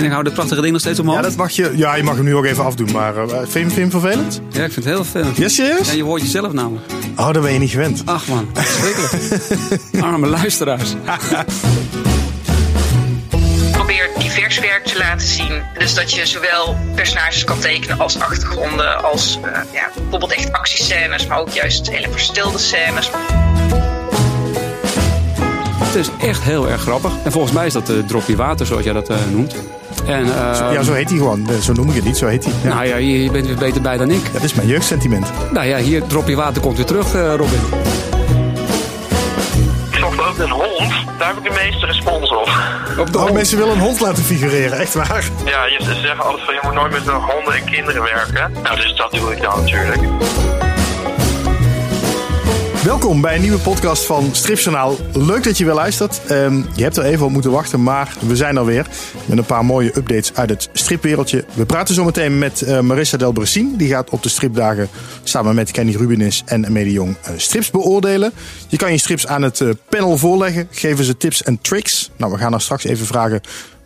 En ik hou dit prachtige ding nog steeds omhoog. Ja, dat mag je, ja, je mag hem nu ook even afdoen, maar uh, vind, je, vind je hem vervelend? Ja, ik vind het heel vervelend. Ja, serieus? Ja, je hoort jezelf namelijk. Oh, dat ben je niet gewend. Ach man, verschrikkelijk. Arme luisteraars. Probeer divers werk te laten zien. Dus dat je zowel personages kan tekenen als achtergronden, als uh, ja, bijvoorbeeld echt actiescènes, maar ook juist hele verstilde scènes. Het is echt heel erg grappig. En volgens mij is dat de dropje water, zoals jij dat uh, noemt. En, uh, ja, zo heet hij gewoon. Zo noem ik het niet, zo heet hij. Ja. Nou ja, je bent weer beter bij dan ik. Dat is mijn jeugdsentiment. Nou ja, hier dropje water komt weer terug, uh, Robin. Ik zocht ook een hond. Daar heb ik de meeste respons op. op de oh, mensen willen een hond laten figureren, echt waar? Ja, je zeggen altijd van je moet nooit met honden en kinderen werken. Nou, dus dat doe ik dan natuurlijk. Welkom bij een nieuwe podcast van Stripjournaal. Leuk dat je weer luistert. Um, je hebt er even op moeten wachten, maar we zijn er weer. Met een paar mooie updates uit het stripwereldje. We praten zo meteen met uh, Marissa Delbrecin. Die gaat op de stripdagen samen met Kenny Rubinis en Amelie Jong uh, strips beoordelen. Je kan je strips aan het uh, panel voorleggen. Geven ze tips en tricks. Nou, we gaan er straks even vragen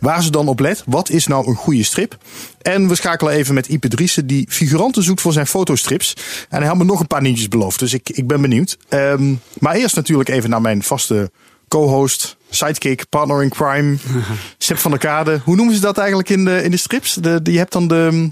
waar ze dan op let. Wat is nou een goede strip? En we schakelen even met Ipe Driessen, die figuranten zoekt voor zijn fotostrips. En hij had me nog een paar nieuwtjes beloofd, dus ik, ik ben benieuwd. Um, maar eerst natuurlijk even naar mijn vaste co-host, sidekick, partner in crime, Seb van der Kade. Hoe noemen ze dat eigenlijk in de, in de strips? De, je hebt dan de...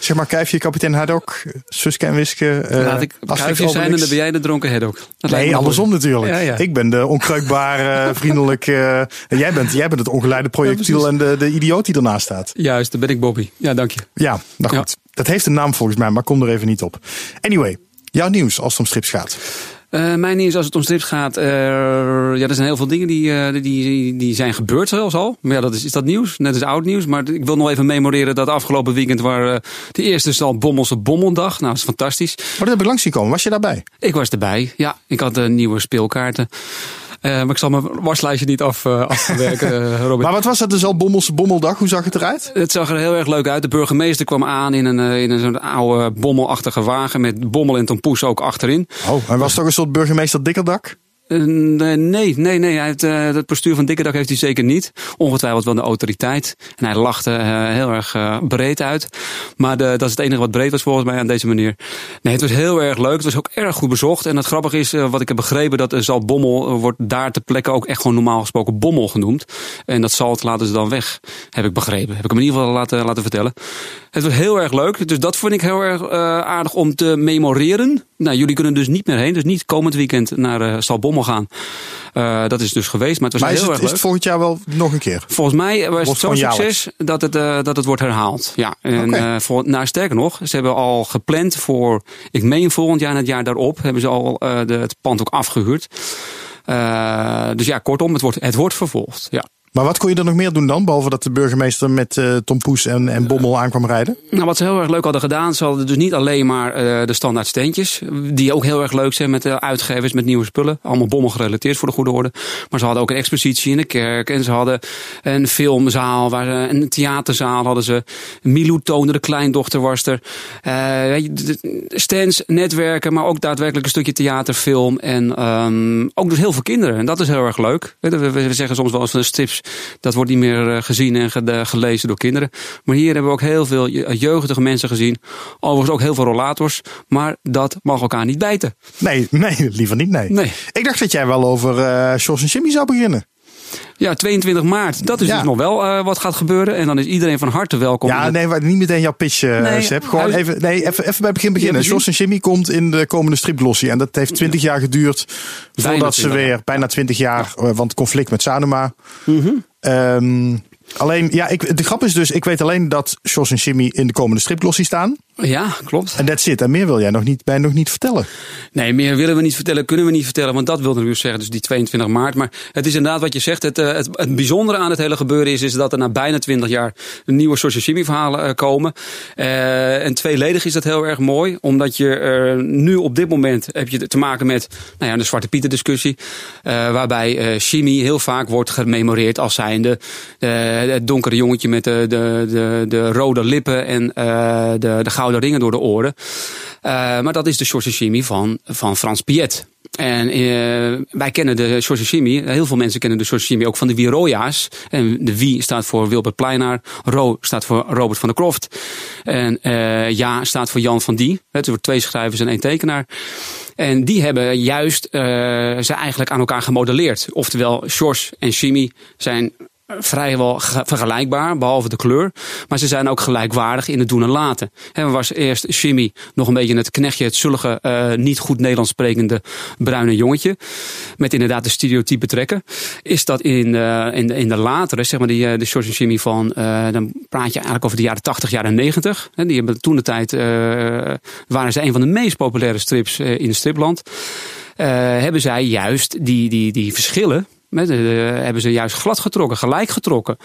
Zeg maar Kuifje, kapitein Haddock, Suske en Wiske. Uh, Laat ik Kuifje zijn en dan ben jij de dronken Haddock. nee, andersom natuurlijk. Ja, ja. Ik ben de onkreukbare, vriendelijke... Uh, jij, bent, jij bent het ongeleide projectiel ja, en de, de idioot die ernaast staat. Juist, dan ben ik Bobby. Ja, dank je. Ja, nou goed. Dat heeft een naam volgens mij, maar kom er even niet op. Anyway, jouw nieuws als het om strips gaat. Uh, mijn nieuws als het om strips gaat. Uh, ja, er zijn heel veel dingen die, uh, die, die, zijn gebeurd zelfs al. Maar ja, dat is, is dat nieuws? Net is oud nieuws. Maar ik wil nog even memoreren dat afgelopen weekend waar de eerste is al Bommelse Bommeldag. Nou, dat is fantastisch. Maar dat heb ik langs gekomen. Was je daarbij? Ik was erbij, ja. Ik had nieuwe speelkaarten. Uh, maar ik zal mijn waslijstje niet af, uh, afwerken, uh, Robin. Maar wat was dat dus al Bommelse Bommeldag? Hoe zag het eruit? Het zag er heel erg leuk uit. De burgemeester kwam aan in een, in een zo'n oude bommelachtige wagen met Bommel en Tompoes ook achterin. Oh, en was het toch een soort burgemeester Dikkerdak? Uh, nee, nee, nee. Hij heeft, uh, het postuur van Dikkerdag heeft hij zeker niet. Ongetwijfeld wel de autoriteit. En hij lachte uh, heel erg breed uit. Maar de, dat is het enige wat breed was volgens mij aan deze manier. Nee, het was heel erg leuk. Het was ook erg goed bezocht. En het grappige is, wat ik heb begrepen, dat Zal Bommel wordt daar ter plekke ook echt gewoon normaal gesproken Bommel genoemd. En dat Zalt laten ze dan weg, heb ik begrepen. Heb ik hem in ieder geval laten, laten vertellen. Het was heel erg leuk. Dus dat vond ik heel erg aardig om te memoreren. Nou, jullie kunnen dus niet meer heen. Dus niet komend weekend naar uh, Zal Gaan. Uh, dat is dus geweest, maar het was maar heel is het, erg leuk. Is het volgend jaar wel nog een keer? Volgens mij was het zo'n succes dat het, uh, dat het wordt herhaald. Ja, en okay. uh, voor, nou, sterker nog, ze hebben al gepland voor, ik meen volgend jaar en het jaar daarop, hebben ze al de, het pand ook afgehuurd. dus ja, kortom, het wordt, het wordt vervolgd. Ja. Maar wat kon je er nog meer doen dan? Behalve dat de burgemeester met uh, Tom Poes en, en Bommel aankwam rijden? Nou, wat ze heel erg leuk hadden gedaan, ze hadden dus niet alleen maar uh, de standaard steentjes. Die ook heel erg leuk zijn met de uitgevers, met nieuwe spullen. Allemaal Bommel gerelateerd voor de goede orde. Maar ze hadden ook een expositie in de kerk. En ze hadden een filmzaal, waar ze, een theaterzaal hadden ze. Milou Toner, de kleindochter was er. Stands, netwerken, maar ook daadwerkelijk een stukje theaterfilm. En um, ook dus heel veel kinderen. En dat is heel erg leuk. We, we, zeggen soms wel eens van de dat wordt niet meer gezien en gelezen door kinderen. Maar hier hebben we ook heel veel jeugdige mensen gezien. Overigens ook heel veel rollators. Maar dat mag elkaar niet bijten. Nee, nee liever niet. Nee. nee. Ik dacht dat jij wel over uh, Jos en Jimmy zou beginnen. Ja, 22 maart. Dat is ja. dus nog wel uh, wat gaat gebeuren. En dan is iedereen van harte welkom. Ja, nee, niet meteen jouw pitch, uh, nee, Seb. Gewoon even, nee, even, even bij het begin beginnen. Jos en Jimmy komt in de komende stripglossie. En dat heeft 20 jaar geduurd voordat ze weer, bijna 20 jaar, ja. want conflict met Sanoma. Mm -hmm. um, alleen, ja, ik, de grap is dus, ik weet alleen dat Jos en Jimmy in de komende stripglossie staan. Ja, klopt. En dat zit. En meer wil jij nog niet, bij nog niet vertellen. Nee, meer willen we niet vertellen, kunnen we niet vertellen. Want dat wil natuurlijk zeggen, dus die 22 maart. Maar het is inderdaad wat je zegt. Het, het, het bijzondere aan het hele gebeuren is, is dat er na bijna 20 jaar nieuwe Soshishimi verhalen uh, komen. Uh, en tweeledig is dat heel erg mooi. Omdat je uh, nu op dit moment heb je te maken met nou ja, de Zwarte Pieter discussie. waarbij Shimi heel vaak wordt gememoreerd als zijnde het donkere jongetje met de, de, de, de rode lippen en de, de gouden ringen door de oren. Uh, maar dat is de Shoshishimi van, van Frans Piet. En wij kennen de Shoshimi, heel veel mensen kennen de Shoshimi ook van de Wiroya's. En de Wie staat voor Wilbert Pleinaar, Ro staat voor Robert van der Kroft. En uh, Ja staat voor Jan van Die. Het zijn twee schrijvers en één tekenaar. En die hebben juist ze eigenlijk aan elkaar gemodelleerd. Oftewel, Shors en Shimi zijn vrijwel vergelijkbaar, behalve de kleur. Maar ze zijn ook gelijkwaardig in het doen en laten. En was eerst Jimmy nog een beetje het knechtje, het zullige, uh, niet goed Nederlands sprekende bruine jongetje. Met inderdaad de stereotype trekken. Is dat in, uh, in, de, in de latere, zeg maar, die, uh, de George en Jimmy van, dan praat je eigenlijk over de jaren 80, jaren 90. En die hebben toen de tijd, waren ze een van de meest populaire strips in het stripland. hebben zij juist die, die, die verschillen hebben ze juist glad getrokken, gelijk getrokken.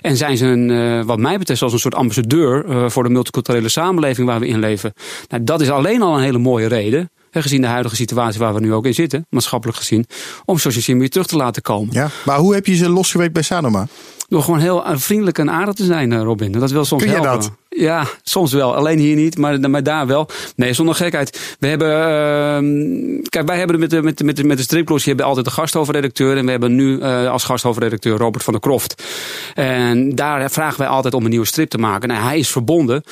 En zijn ze, een, uh, wat mij betreft, als een soort ambassadeur uh, voor de multiculturele samenleving waar we in leven. Nou, dat is alleen al een hele mooie reden. gezien de huidige situatie waar we nu ook in zitten, maatschappelijk gezien, om Social weer terug te laten komen. Ja, maar hoe heb je ze losgeweekt bij Sanoma? Door gewoon heel vriendelijk en aardig te zijn, Robin. Dat wil soms Kun je helpen. dat? Ja, soms wel. Alleen hier niet, maar, maar daar wel. Nee, zonder gekheid. We hebben. Uh, kijk, wij hebben met de, met, de, met, de, met de hebt altijd een gasthoofdredacteur. En we hebben nu uh, als gasthoofdredacteur Robert van der Kroft. En daar vragen wij altijd om een nieuwe strip te maken. Nou, hij is verbonden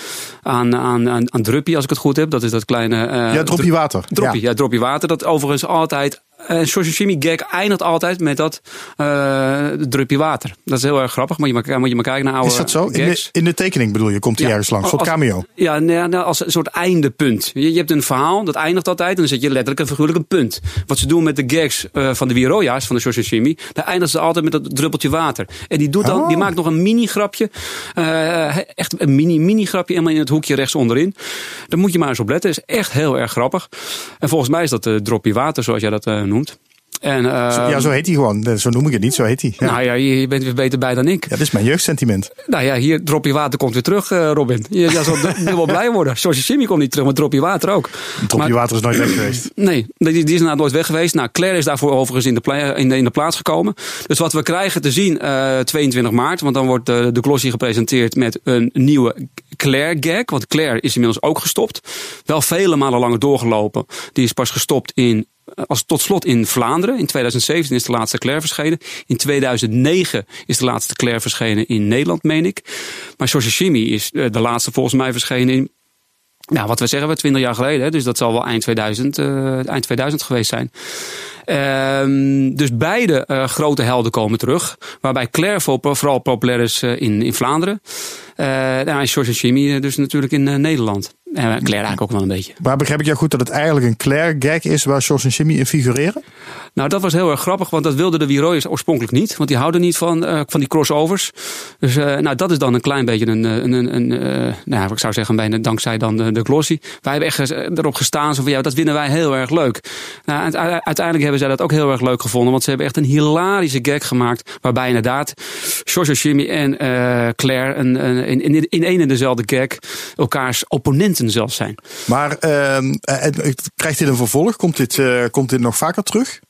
aan, aan, aan, aan Druppie, als ik het goed heb. Dat is dat kleine. Uh, ja, Droppie Water. Droppie, ja. ja, Droppie Water. Dat overigens altijd en Shoshimi gag eindigt altijd met dat uh, druppje water. Dat is heel erg grappig. Moet je maar, moet je maar kijken naar oude Is dat zo? In de, in de, tekening bedoel je? Komt hij ja, ergens langs? Een soort cameo? Ja, als een soort eindepunt. Je, je, hebt een verhaal, dat eindigt altijd. En dan zet je letterlijk en figuurlijk een punt. Wat ze doen met de gags uh, van de Wiroya's, van de Shoshimi. Daar eindigen ze altijd met dat druppeltje water. En die, doet dan, oh. die maakt nog een mini grapje. Uh, echt een mini, mini grapje helemaal in het hoekje rechts onderin. Daar moet je maar eens op letten. Dat is echt heel erg grappig. En volgens mij is dat uh, dropje water, zoals jij dat noemt. En, uh, ja, zo heet hij gewoon. Zo noem ik het niet, zo heet hij. Ja. Nou ja, je bent weer beter bij dan ik. Ja, dat is mijn jeugdsentiment. Nou ja, hier Dropje Water komt weer terug, uh, Robin. Je, je zal dubbel blij worden. Zoals Jimmy komt niet terug, maar Dropje Water ook. Dropje maar, Water is nooit weg geweest. Nee, die, die is inderdaad nooit weg geweest. Nou, Claire is daarvoor overigens in de, in de, in de plaats gekomen. Dus wat we krijgen te zien uh, 22 maart, want dan wordt de, de glossy gepresenteerd met een nieuwe Claire gag. Want Claire is inmiddels ook gestopt. Wel vele malen langer doorgelopen. Die is pas gestopt in als tot slot in Vlaanderen. In 2017 is de laatste Claire verschenen. In 2009 is de laatste Claire verschenen in Nederland, meen ik. Maar Shoshimi is de laatste volgens mij verschenen in nou, wat we zeggen we 20 jaar geleden, dus dat zal wel eind 2000, uh, eind 2000 geweest zijn. Um, dus beide uh, grote helden komen terug. Waarbij Claire vooral populair is uh, in, in Vlaanderen. Uh, nou, en George Jimmy dus natuurlijk in Nederland. En Claire eigenlijk ook wel een beetje. Maar begrijp ik jou goed dat het eigenlijk een Claire gag is waar George en Jimmy in figureren? Nou, dat was heel erg grappig, want dat wilden de Wiroyers oorspronkelijk niet. Want die houden niet van, uh, van die crossovers. Dus uh, nou, dat is dan een klein beetje een, een, een, een uh, nou, ik zou zeggen, bijna dankzij dan de, de glossy. Wij hebben echt erop gestaan, zo van, ja, dat vinden wij heel erg leuk. Nou, uiteindelijk hebben zij dat ook heel erg leuk gevonden, want ze hebben echt een hilarische gag gemaakt. Waarbij inderdaad George Jimmy en Claire een, een, in, in, een en dezelfde gag elkaars opponenten zelfs zijn. Maar ehm, krijgt dit een vervolg? Komt dit, komt dit nog vaker terug?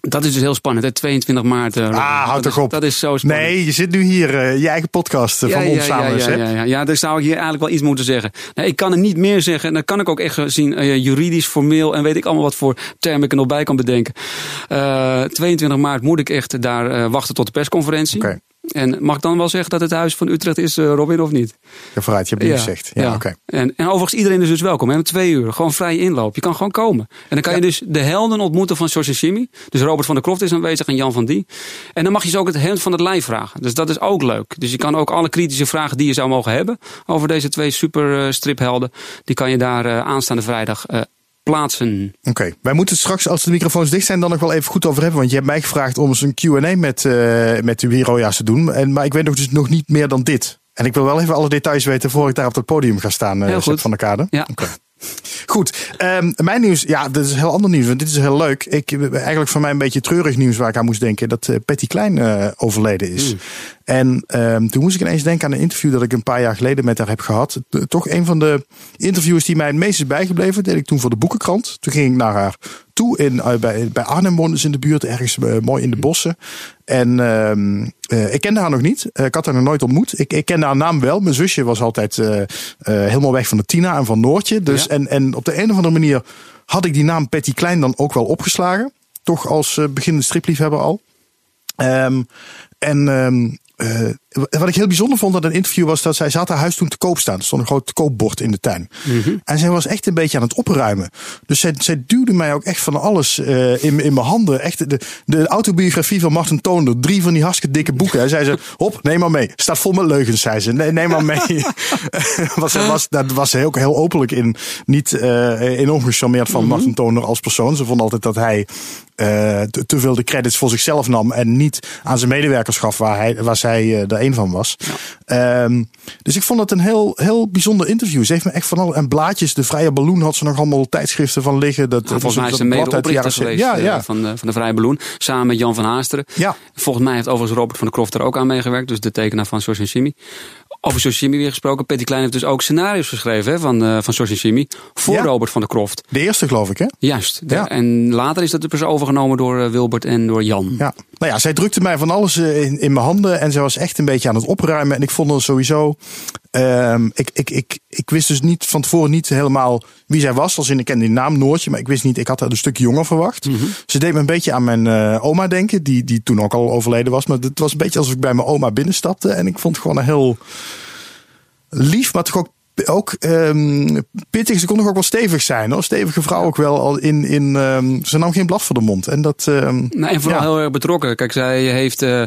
Dat is dus heel spannend, hè? 22 maart. Uh, ah, houd toch op. Dat is zo spannend. Nee, je zit nu hier, uh, je eigen podcast uh, ja, van ja, ons samen. Ja, ja, ja, ja, ja, dus zou ik hier eigenlijk wel iets moeten zeggen. Nou, ik kan er niet meer zeggen. En dan kan ik ook echt zien, juridisch, formeel en weet ik allemaal wat voor termen ik er nog bij kan bedenken. 22 maart moet ik echt daar wachten tot de persconferentie. Okay. En mag ik dan wel zeggen dat het huis van Utrecht is, uh, Robin, of niet? Ja, vooruit, je hebt het ja, gezegd. Ja, ja. oké. Okay. En, en overigens, iedereen is dus welkom. Hè? Twee uur, gewoon vrij inloop. Je kan gewoon komen. En dan kan ja. je dus de helden ontmoeten van Shoshimi. Dus Robert van der Kroft is aanwezig en Jan van Die. En dan mag je ze ook het hemd van het lijf vragen. Dus dat is ook leuk. Dus je kan ook alle kritische vragen die je zou mogen hebben over deze twee super uh, striphelden. Die kan je daar uh, aanstaande vrijdag plaatsen. Oké, okay. wij moeten straks, als de microfoons dicht zijn, dan nog wel even goed over hebben. Want je hebt mij gevraagd om eens een Q&A met, uh, met de Wiroja's te doen. En, maar ik weet nog dus nog niet meer dan dit. En ik wil wel even alle details weten voor ik daar op het podium ga staan, uh, van de kade. Ja. Okay. Goed, um, mijn nieuws, ja, dat is heel ander nieuws. Want dit is heel leuk. Ik, eigenlijk voor mij een beetje treurig nieuws waar ik aan moest denken. Dat uh, Patty Klein uh, overleden is. Mm. En ehm, toen moest ik ineens denken aan een interview dat ik een paar jaar geleden met haar heb gehad. Toch een van de interviews die mij het meest is bijgebleven. deed ik toen voor de Boekenkrant. Toen ging ik naar haar toe. In, eh, bij, bij Arnhem woonde ze in de buurt, ergens eh, mooi in de bossen. En ehm, eh, ik kende haar nog niet. Ik had haar nog nooit ontmoet. Ik, ik kende haar naam wel. Mijn zusje was altijd helemaal weg van de Tina en van Noortje. Dus, Ja. en, en op de een of andere manier had ik die naam Patty Klein dan ook wel opgeslagen. Toch als beginnende stripliefhebber al. Ehm, en eh, wat ik heel bijzonder vond aan het interview was dat zij zat haar huis toen te koop staan. Er stond een groot koopbord in de tuin. En zij was echt een beetje aan het opruimen. Dus zij, zij duwde mij ook echt van alles eh, in, in mijn handen. Echt de, de autobiografie van Martin Toonder. Drie van die hartstikke dikke boeken. En zei ze, hop, neem maar mee. Staat vol met leugens, zei ze. Nee, neem maar mee. was, ze was, daar was ze ook heel openlijk in. Niet eh enorm gecharmeerd van Martin Toonder als persoon. Ze vond altijd dat hij eh, te, te veel de credits voor zichzelf nam en niet aan zijn medewerkers gaf waar, hij, waar zij eh, een van was. Ehm, dus ik vond het een heel, heel bijzonder interview. Ze heeft me echt van al en blaadjes, de Vrije Balloen had ze nog allemaal tijdschriften van liggen. Dat, Nou, volgens mij is ze de medeoprichter geweest zeventig. Ja, eh, ja. Van, de, van de Vrije Balloen. Samen met Jan van Haasteren. Ja. Volgens mij heeft overigens Robert van der Kroft er ook aan meegewerkt. Dus de tekenaar van George en Jimmy. Over George Jimmy weer gesproken. Patty Klein heeft dus ook scenario's geschreven hè, van, eh van George en Jimmy. Voor Ja. Robert van der Kroft. De eerste geloof ik hè? Juist. De- Ja. En later is dat dus overgenomen door eh, Wilbert en door Jan. Ja. Nou ja, zij drukte mij van alles eh, in, in mijn handen. En zij was echt een beetje aan het opruimen. En ik vond haar sowieso. Ehm, ik, ik, ik, ik wist dus niet van tevoren niet helemaal wie zij was. Als in, ik kende die naam Noortje. Maar ik wist niet, ik had haar een stuk jonger verwacht. Ze deed me een beetje aan mijn eh, oma denken. Die, die toen ook al overleden was. Maar het was een beetje alsof ik bij mijn oma binnenstapte. En ik vond het gewoon een heel lief, maar toch ook. Ook ehm, pittig, ze kon nog ook wel stevig zijn hoor. Stevige vrouw ook wel al in. in ehm, ze nam geen blad voor de mond. En dat. ehm, Nou, en vooral Ja. heel erg betrokken. Kijk, zij heeft eh,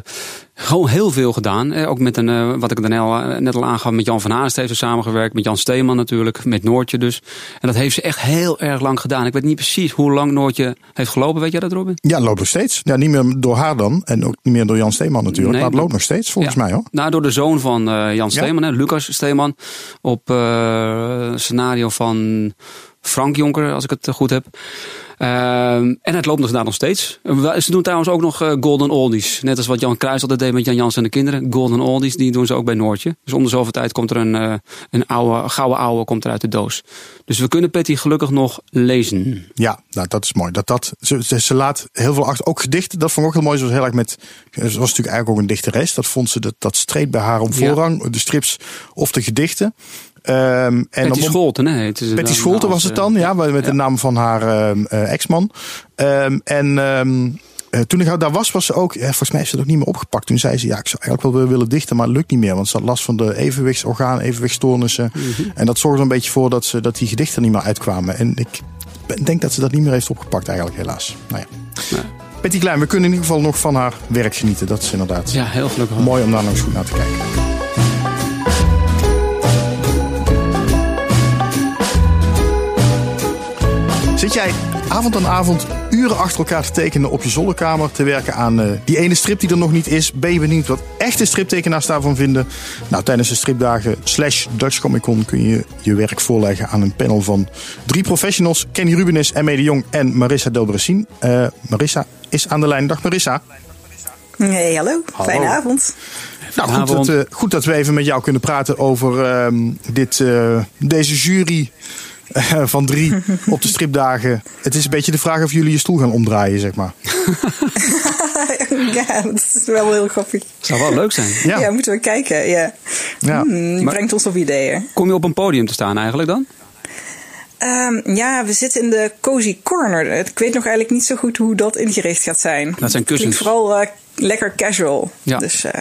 gewoon heel veel gedaan. Eh, ook met een, eh, wat ik dan al, net al aangaf, met Jan van Haast heeft ze samengewerkt. Met Jan Steeman natuurlijk, met Noortje dus. En dat heeft ze echt heel erg lang gedaan. Ik weet niet precies hoe lang Noortje heeft gelopen. Weet jij dat, Robin? Ja, loopt nog steeds. Ja, niet meer door haar dan. En ook niet meer door Jan Steeman natuurlijk. Nee, maar het loopt nog steeds, volgens Ja. mij hoor. Nou, door de zoon van eh, Jan Steeman, hè, Lucas Steeman. Op eh, scenario van Frank Jonker, als ik het eh, goed heb. Ehm, en het loopt nog daar nog steeds. Ze doen trouwens ook nog eh, Golden Oldies. Net als wat Jan Kruis altijd deed met Jan Jans en de kinderen. Golden Oldies, die doen ze ook bij Noortje. Dus om de zoveel tijd komt er een, eh, een oude, gouden oude komt er uit de doos. Dus we kunnen Patty gelukkig nog lezen. Ja, nou, dat is mooi. Dat, dat, ze, ze, ze laat heel veel achter. Ook gedichten, dat vond ik ook heel mooi. Ze was heel erg met. Ze was natuurlijk eigenlijk ook een dichteres. Dat vond ze, dat, dat streed bij haar om Ja. voorrang. De strips of de gedichten. Ehm, en dan- Scholten, hè? heette ze Betty Scholten was het eh, dan, ja, met de naam van haar eh, ex-man. Ehm, en ehm, eh, toen ik daar was, was ze ook, eh, volgens mij heeft ze het ook niet meer opgepakt. Toen zei ze, ja, ik zou eigenlijk wel willen dichten, maar het lukt niet meer. Want ze had last van de evenwichtsorgaan, evenwichtstoornissen. Mhm. En dat zorgde een beetje voor dat, ze, dat die gedichten niet meer uitkwamen. En ik denk dat ze dat niet meer heeft opgepakt eigenlijk, helaas. Nou ja. Nee. Betty Klein, we kunnen in ieder geval nog van haar werk genieten. Dat is inderdaad Ja, heel gelukkig. mooi om daar nog eens goed naar te kijken. Zit jij avond aan avond uren achter elkaar te tekenen op je zolderkamer, te werken aan eh, die ene strip die er nog niet is? Ben je benieuwd wat echte striptekenaars daarvan vinden? Nou, tijdens de stripdagen slash Dutch Comic Con kun je je werk voorleggen aan een panel van drie professionals. Kenny Rubenis, Emme de Jong en Marissa Delbrecin. Eh Marissa is aan de lijn. Dag Marissa. Hey, hallo. Hallo. Fijne avond. Nou, goed dat, eh, goed dat we even met jou kunnen praten over ehm, dit, eh, deze jury van drie op de stripdagen. Het is een beetje de vraag of jullie je stoel gaan omdraaien, zeg maar. ja, dat is wel heel grappig. Zou wel leuk zijn. Ja. Ja, moeten we kijken. Ja. Ja. Hmm, die Maar- brengt ons op ideeën. Kom je op een podium te staan eigenlijk dan? Ehm, ja, we zitten in de cozy corner. Ik weet nog eigenlijk niet zo goed hoe dat ingericht gaat zijn. Dat zijn kussens. Klinkt vooral eh, lekker casual. Ja. Dus eh,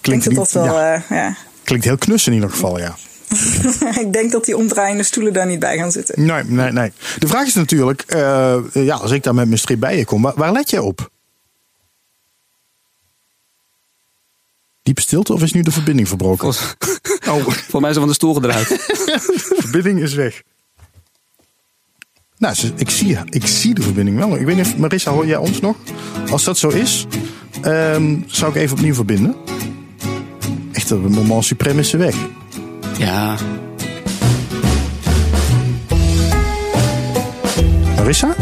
Klinkt denk dat dat niet- wel... ja. eh, ja. Klinkt heel knus in ieder geval, ja. ik denk dat die omdraaiende stoelen daar niet bij gaan zitten. Nee, nee, nee. De vraag is natuurlijk, eh, ja, als ik daar met mijn strip bij je kom, waar, waar let jij op? Diepe stilte of is nu de verbinding verbroken? Volgens, Oh, volgens mij is er van de stoel gedraaid. de verbinding is weg. Nou, ze- ik zie, ik zie de verbinding wel. Ik weet niet of, Marissa, hoor jij ons nog? Als dat zo is, ehm, zou ik even opnieuw verbinden. Echt, een moment supreme is ze weg. Ja, Marissa?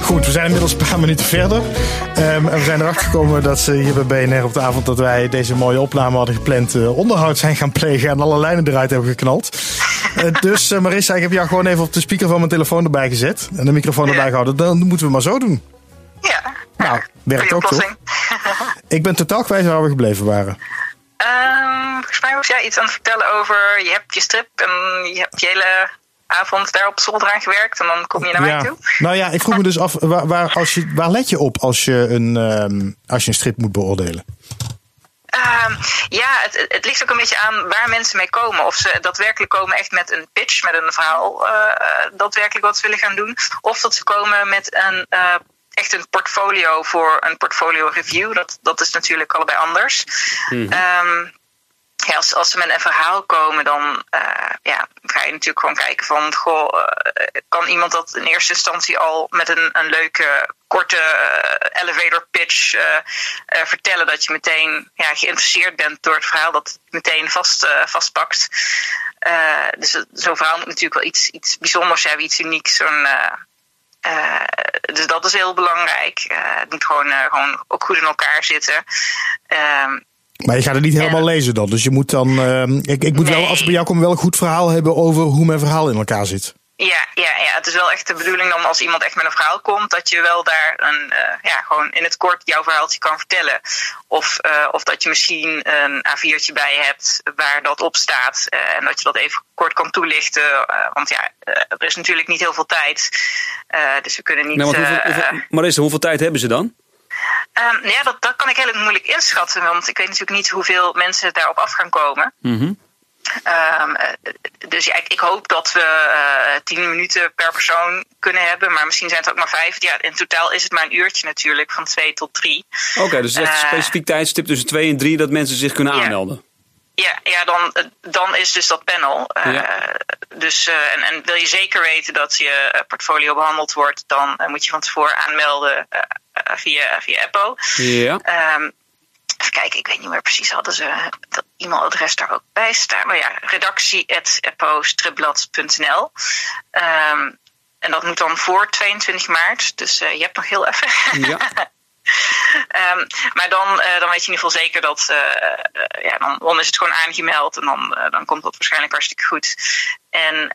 Goed, we zijn inmiddels een paar minuten verder. Um, en we zijn erachter gekomen dat ze hier bij BNR op de avond dat wij deze mooie opname hadden gepland, uh, onderhoud zijn gaan plegen en alle lijnen eruit hebben geknald. Uh, dus uh, Marissa, ik heb jou gewoon even op de speaker van mijn telefoon erbij gezet en de microfoon erbij gehouden. Dan moeten we maar zo doen. Ja. Nou, werkt ook toch? ik ben totaal kwijt waar we gebleven waren. Um, volgens mij was jij iets aan het vertellen over je hebt je strip en je hebt je hele avond daar op zolder aan gewerkt en dan kom je naar mij toe. Nou ja, ik vroeg me dus af, waar, waar, als je, waar let je op als je een, um, als je een strip moet beoordelen? Uh, ja, het, het, ligt ook een beetje aan waar mensen mee komen. Of ze daadwerkelijk komen echt met een pitch, met een verhaal, uh, daadwerkelijk wat ze willen gaan doen. Of dat ze komen met een uh, echt een portfolio voor een portfolio review. Dat, dat is natuurlijk allebei anders. Mm um, ja, als, als ze met een verhaal komen, dan uh, ja, ga je natuurlijk gewoon kijken van, goh, uh, kan iemand dat in eerste instantie al met een, een leuke, korte uh, elevator pitch vertellen, dat je meteen ja, geïnteresseerd bent door het verhaal, dat het meteen vast, vastpakt. dus zo'n verhaal moet natuurlijk wel iets, iets bijzonders hebben, iets unieks, zo'n... Uh, dus dat is heel belangrijk. Uh, het moet gewoon, uh, gewoon ook goed in elkaar zitten. Uh, maar je gaat het niet helemaal lezen dan. Dus je moet dan. ik, ik moet wel, als ik bij jou kom, wel een goed verhaal hebben over hoe mijn verhaal in elkaar zit. Ja, ja, ja, het is wel echt de bedoeling dan als iemand echt met een verhaal komt, dat je wel daar een, uh, ja, gewoon in het kort jouw verhaaltje kan vertellen. Of, uh, of dat je misschien een A4'tje bij hebt waar dat op staat uh, en dat je dat even kort kan toelichten. want ja, er is natuurlijk niet heel veel tijd. dus we kunnen niet. Nou, maar hoeveel, hoeveel, Marissa, hoeveel tijd hebben ze dan? Um, ja, dat, dat kan ik heel moeilijk inschatten, want ik weet natuurlijk niet hoeveel mensen daarop af gaan komen. Mm -hmm. Um, dus ja, ik, ik, hoop dat we uh, tien minuten per persoon kunnen hebben, maar misschien zijn het ook maar vijf. Ja, in totaal is het maar een uurtje natuurlijk, van twee tot drie. Oké, okay, dus het is echt een uh, specifiek tijdstip tussen twee en drie dat mensen zich kunnen aanmelden. Ja, ja dan, dan is dus dat panel. Uh, dus, en, en, wil je zeker weten dat je portfolio behandeld wordt, dan moet je van tevoren aanmelden via, via Apple. Ja. Um, Even kijken, ik weet niet meer precies. Hadden ze dat e-mailadres daar ook bij staan? Maar ja, redactie.eppo-stripblad.nl. Um, en dat moet dan voor 22 maart. Dus uh, je hebt nog heel even. Ja. um, maar dan, uh, dan weet je in ieder geval zeker dat. Uh, ja, dan, dan is het gewoon aangemeld. En dan, dan komt dat waarschijnlijk hartstikke goed. En.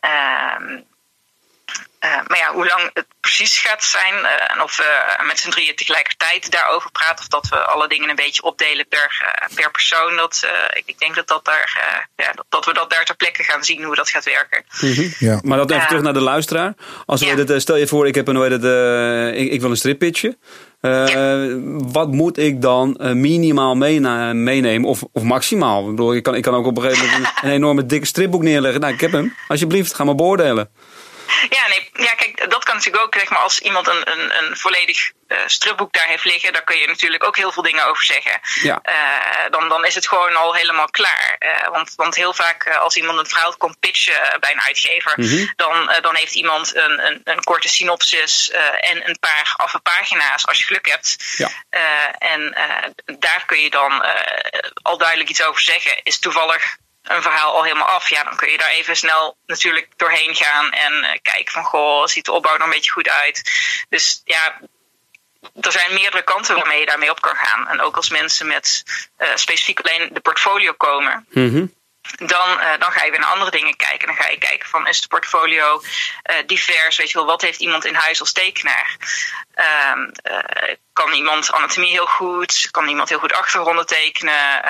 Uh, maar ja, hoe lang het precies gaat zijn uh, en of we met z'n drieën tegelijkertijd daarover praten of dat we alle dingen een beetje opdelen per, uh, per persoon, dat, ik, ik, denk dat, dat, daar, ja, dat, dat, we dat daar ter plekke gaan zien hoe dat gaat werken. Mm -hmm. ja. Maar dat even terug naar de luisteraar. Als ja. het, stel je voor, ik, heb een, hoe het, ik, ik wil een strippitje. Ja. Wat moet ik dan minimaal meenemen of, of maximaal? Ik, bedoel, ik, kan, ik kan ook op een gegeven moment een, een enorme dikke stripboek neerleggen. Nou, ik heb hem. Alsjeblieft, ga maar beoordelen. Ja, nee, ja, kijk, dat kan natuurlijk ook. Zeg maar, als iemand een, een, een volledig uh, stripboek daar heeft liggen, daar kun je natuurlijk ook heel veel dingen over zeggen. Ja. Uh, dan, dan is het gewoon al helemaal klaar. Uh, want, want heel vaak als iemand een verhaal komt pitchen bij een uitgever, mm -hmm. dan, dan heeft iemand een, een, een korte synopsis en een paar affe pagina's als je geluk hebt. Ja. en daar kun je dan al duidelijk iets over zeggen. Is toevallig een verhaal al helemaal af, ja, dan kun je daar even snel natuurlijk doorheen gaan en uh, kijken van, goh, ziet de opbouw er een beetje goed uit. Dus ja, er zijn meerdere kanten waarmee je daarmee op kan gaan. En ook als mensen met uh, specifiek alleen de portfolio komen. Mm -hmm. Dan, uh, dan ga je weer naar andere dingen kijken. Dan ga je kijken van is de portfolio divers? Weet je wel, wat heeft iemand in huis als tekenaar? Uh, kan iemand anatomie heel goed? Kan iemand heel goed achtergronden tekenen?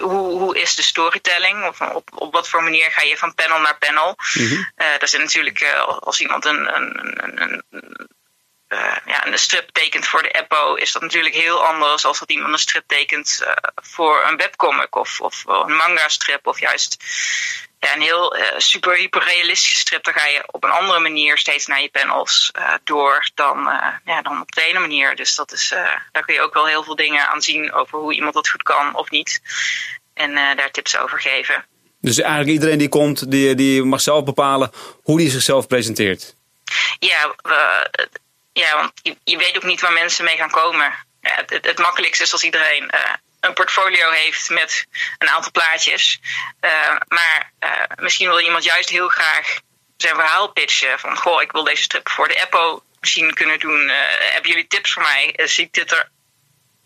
Hoe, hoe is de storytelling? Of op, op wat voor manier ga je van panel naar panel? Mm -hmm. uh, dat is natuurlijk uh, als iemand een, een, een, een uh, ja, een strip tekent voor de Eppo, is dat natuurlijk heel anders als dat iemand een strip tekent voor een webcomic of, of een manga strip of juist ja, een heel uh, super hyperrealistische strip, dan ga je op een andere manier steeds naar je panels uh, door dan, uh, ja, dan op de ene manier. Dus dat is, daar kun je ook wel heel veel dingen aan zien over hoe iemand dat goed kan of niet. En daar tips over geven. Dus eigenlijk iedereen die komt, die, die mag zelf bepalen hoe die zichzelf presenteert. Ja, ja want je, je, weet ook niet waar mensen mee gaan komen. Ja, het, het, het makkelijkste is als iedereen een portfolio heeft met een aantal plaatjes. Uh, maar uh, misschien wil iemand juist heel graag zijn verhaal pitchen. Van goh, ik wil deze strip voor de Eppo misschien kunnen doen. Uh, hebben jullie tips voor mij? Ziet dit er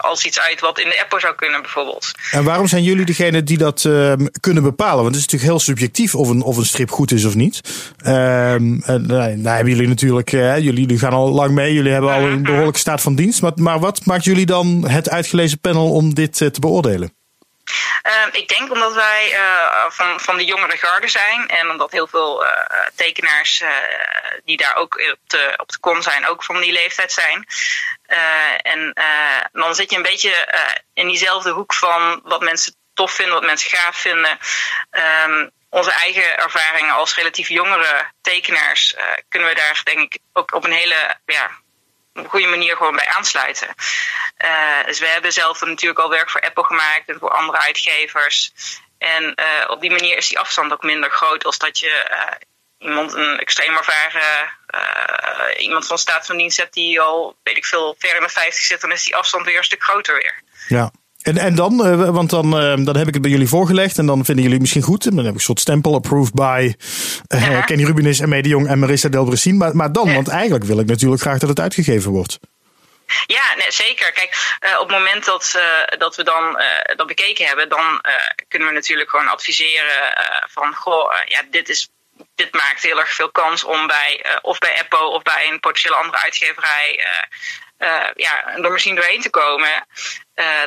als iets uit wat in de Apple zou kunnen, bijvoorbeeld? En waarom zijn jullie degene die dat uh, kunnen bepalen? Want het is natuurlijk heel subjectief of een, of een strip goed is of niet. Um, en, nou, hebben jullie natuurlijk, jullie, jullie gaan al lang mee, jullie hebben al een behoorlijke staat van dienst. Maar, maar wat maakt jullie dan het uitgelezen panel om dit te beoordelen? Uh, ik denk omdat wij uh, van, van de jongere garde zijn en omdat heel veel uh, tekenaars die daar ook op de, op de con zijn, ook van die leeftijd zijn. En dan zit je een beetje in diezelfde hoek van wat mensen tof vinden, wat mensen gaaf vinden. Um, onze eigen ervaringen als relatief jongere tekenaars kunnen we daar denk ik ook op een hele ja, goede manier gewoon bij aansluiten. Dus we hebben zelf natuurlijk al werk voor Apple gemaakt en voor andere uitgevers. En op die manier is die afstand ook minder groot als dat je iemand, een extreem ervaren, iemand van staat van dienst hebt die al, weet ik veel, ver in de 50 zit, dan is die afstand weer een stuk groter weer. Ja. En, en dan, uh, want dan, uh, dan heb ik het bij jullie voorgelegd en dan vinden jullie misschien goed. En dan heb ik een soort stempel approved by ja. Kenny Rubinis en Mede Jong en Marissa Delbrecin. Maar, maar dan, ja. want eigenlijk wil ik natuurlijk graag dat het uitgegeven wordt. Ja, nee, zeker. Kijk, uh, op het moment dat, uh, dat we dan uh, dat bekeken hebben, dan kunnen we natuurlijk gewoon adviseren van goh, ja, dit is. Dit maakt heel erg veel kans om bij, of bij Apple of bij een potentiële andere uitgeverij uh, ja, door misschien doorheen te komen,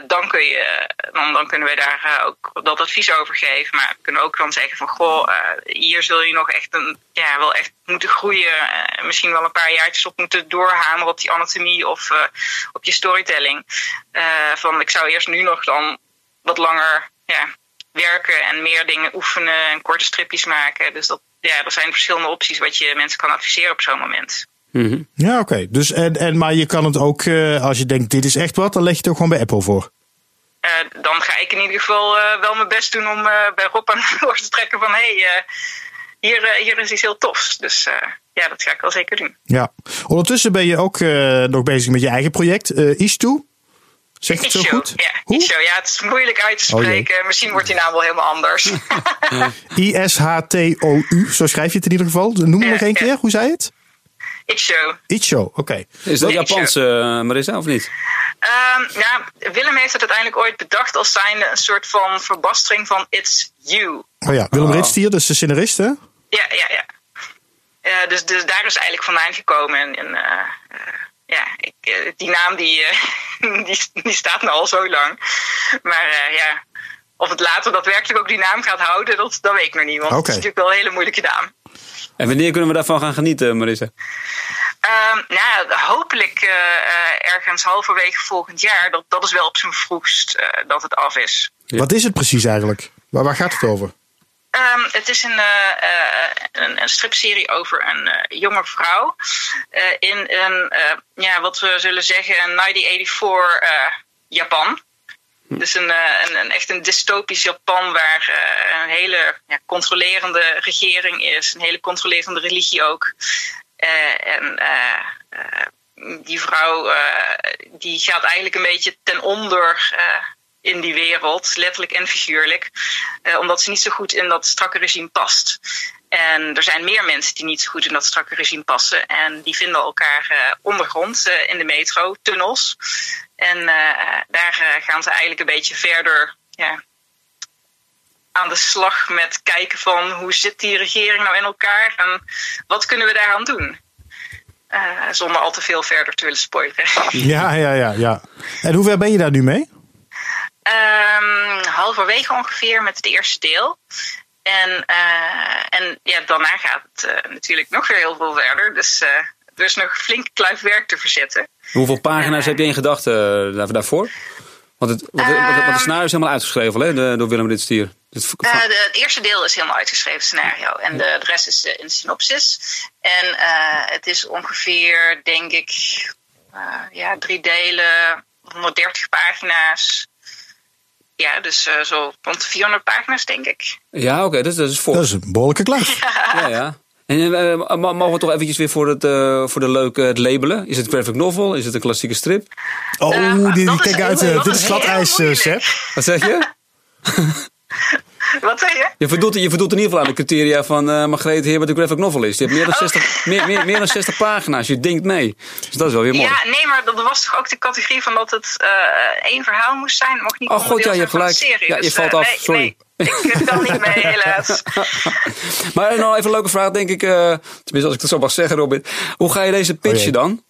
dan, kun je, dan, dan kunnen we daar ook dat advies over geven. Maar we kunnen ook dan zeggen van goh, hier zul je nog echt een, ja, wel echt moeten groeien. misschien wel een paar jaartjes op moeten doorhameren op die anatomie of op je storytelling. van ik zou eerst nu nog dan wat langer ja, werken en meer dingen oefenen en korte stripjes maken. Dus dat, ja, er zijn verschillende opties wat je mensen kan adviseren op zo'n moment. Mm -hmm. Ja, oké. Okay. Dus en, en, maar je kan het ook, uh, als je denkt dit is echt wat, dan leg je het ook gewoon bij Apple voor. Uh, dan ga ik in ieder geval uh, wel mijn best doen om bij Rob aan de te trekken van hé, hey, hier, hier is iets heel tofs. Dus ja, dat ga ik wel zeker doen. Ja. Ondertussen ben je ook nog bezig met je eigen project, Istu. Zeg het zo goed? Ja, Isho. Ja, het is moeilijk uit te spreken. Oh Misschien wordt die naam wel helemaal anders. I-S-H-T-O-U, zo schrijf je het in ieder geval. Noem hem nog één keer. Hoe zei je het? Icho. Icho, oké. Okay. Is dat Japans, uh, Marissa, of niet? Um, ja, Willem heeft het uiteindelijk ooit bedacht als zijnde een soort van verbastering van It's You. Oh ja, Willem oh. Ritstier, dus de scenarist, hè? Ja, ja, ja. Uh, dus, dus daar is eigenlijk vandaan gekomen. En, en uh, ja, ik, die naam die, die, die, staat nou al zo lang. Maar ja, of het later daadwerkelijk ook die naam gaat houden, dat, dat weet ik nog niet. Want okay. het is natuurlijk wel een hele moeilijke naam. En wanneer kunnen we daarvan gaan genieten, Marissa? Um, nou, hopelijk uh, ergens halverwege volgend jaar. Dat, dat is wel op zijn vroegst uh, dat het af is. Ja. Wat is het precies eigenlijk? Waar, waar gaat het over? Um, het is een, een, een, stripserie over een jonge vrouw. in een, ja, wat we zullen zeggen, een 1984 Japan. Dus een, een, een, echt een dystopisch Japan waar uh, een hele ja, controlerende regering is, een hele controlerende religie ook. Uh, en uh, die vrouw die gaat eigenlijk een beetje ten onder in die wereld, letterlijk en figuurlijk, omdat ze niet zo goed in dat strakke regime past. En er zijn meer mensen die niet zo goed in dat strakke regime passen. En die vinden elkaar uh, ondergrond uh, in de metro, tunnels. En daar gaan ze eigenlijk een beetje verder ja, aan de slag met kijken van hoe zit die regering nou in elkaar en wat kunnen we daaraan doen. zonder al te veel verder te willen spoileren. Ja, ja, ja, ja. En hoe ver ben je daar nu mee? Um, halverwege ongeveer met het eerste deel. En, uh, en ja, daarna gaat het uh, natuurlijk nog weer heel veel verder. Dus uh, er is nog flink kluif werk te verzetten. Hoeveel pagina's heb je in gedachten daarvoor? Want het, want, het scenario is helemaal uitgeschreven hè, door Willem Ritstier. Het, het eerste deel is helemaal uitgeschreven, scenario. En de, de rest is in synopsis. En het is ongeveer, denk ik, ja, drie delen, 130 pagina's. Ja, dus uh, zo rond 400 pagina's, denk ik. Ja, oké, okay, dat, dat, is voor. Dat is een behoorlijke klas. ja, ja. En uh, mogen we toch eventjes weer voor, het, uh, voor de leuke het labelen? Is het graphic novel? Is het een klassieke strip? Oh, die, die kijk uit. dit is glad ijs, Seb. Wat zeg je? Wat zei je? Je voldoet, je voldoet in ieder geval aan de criteria van uh, Margreet Heer wat de graphic novel is. Je hebt meer dan, 60, meer, meer, meer dan 60 pagina's. Je denkt mee. Dus dat is wel weer mooi. Ja, nee, maar dat was toch ook de categorie van dat het uh, één verhaal moest zijn? Mocht niet oh god, ja, je hebt gelijk. Serie. Ja, je dus, valt uh, af, nee, sorry. Nee, ik kan niet mee, helaas. maar nou even een leuke vraag, denk ik. tenminste, als ik dat zo mag zeggen, Robin. Hoe ga je deze pitchen oh, dan?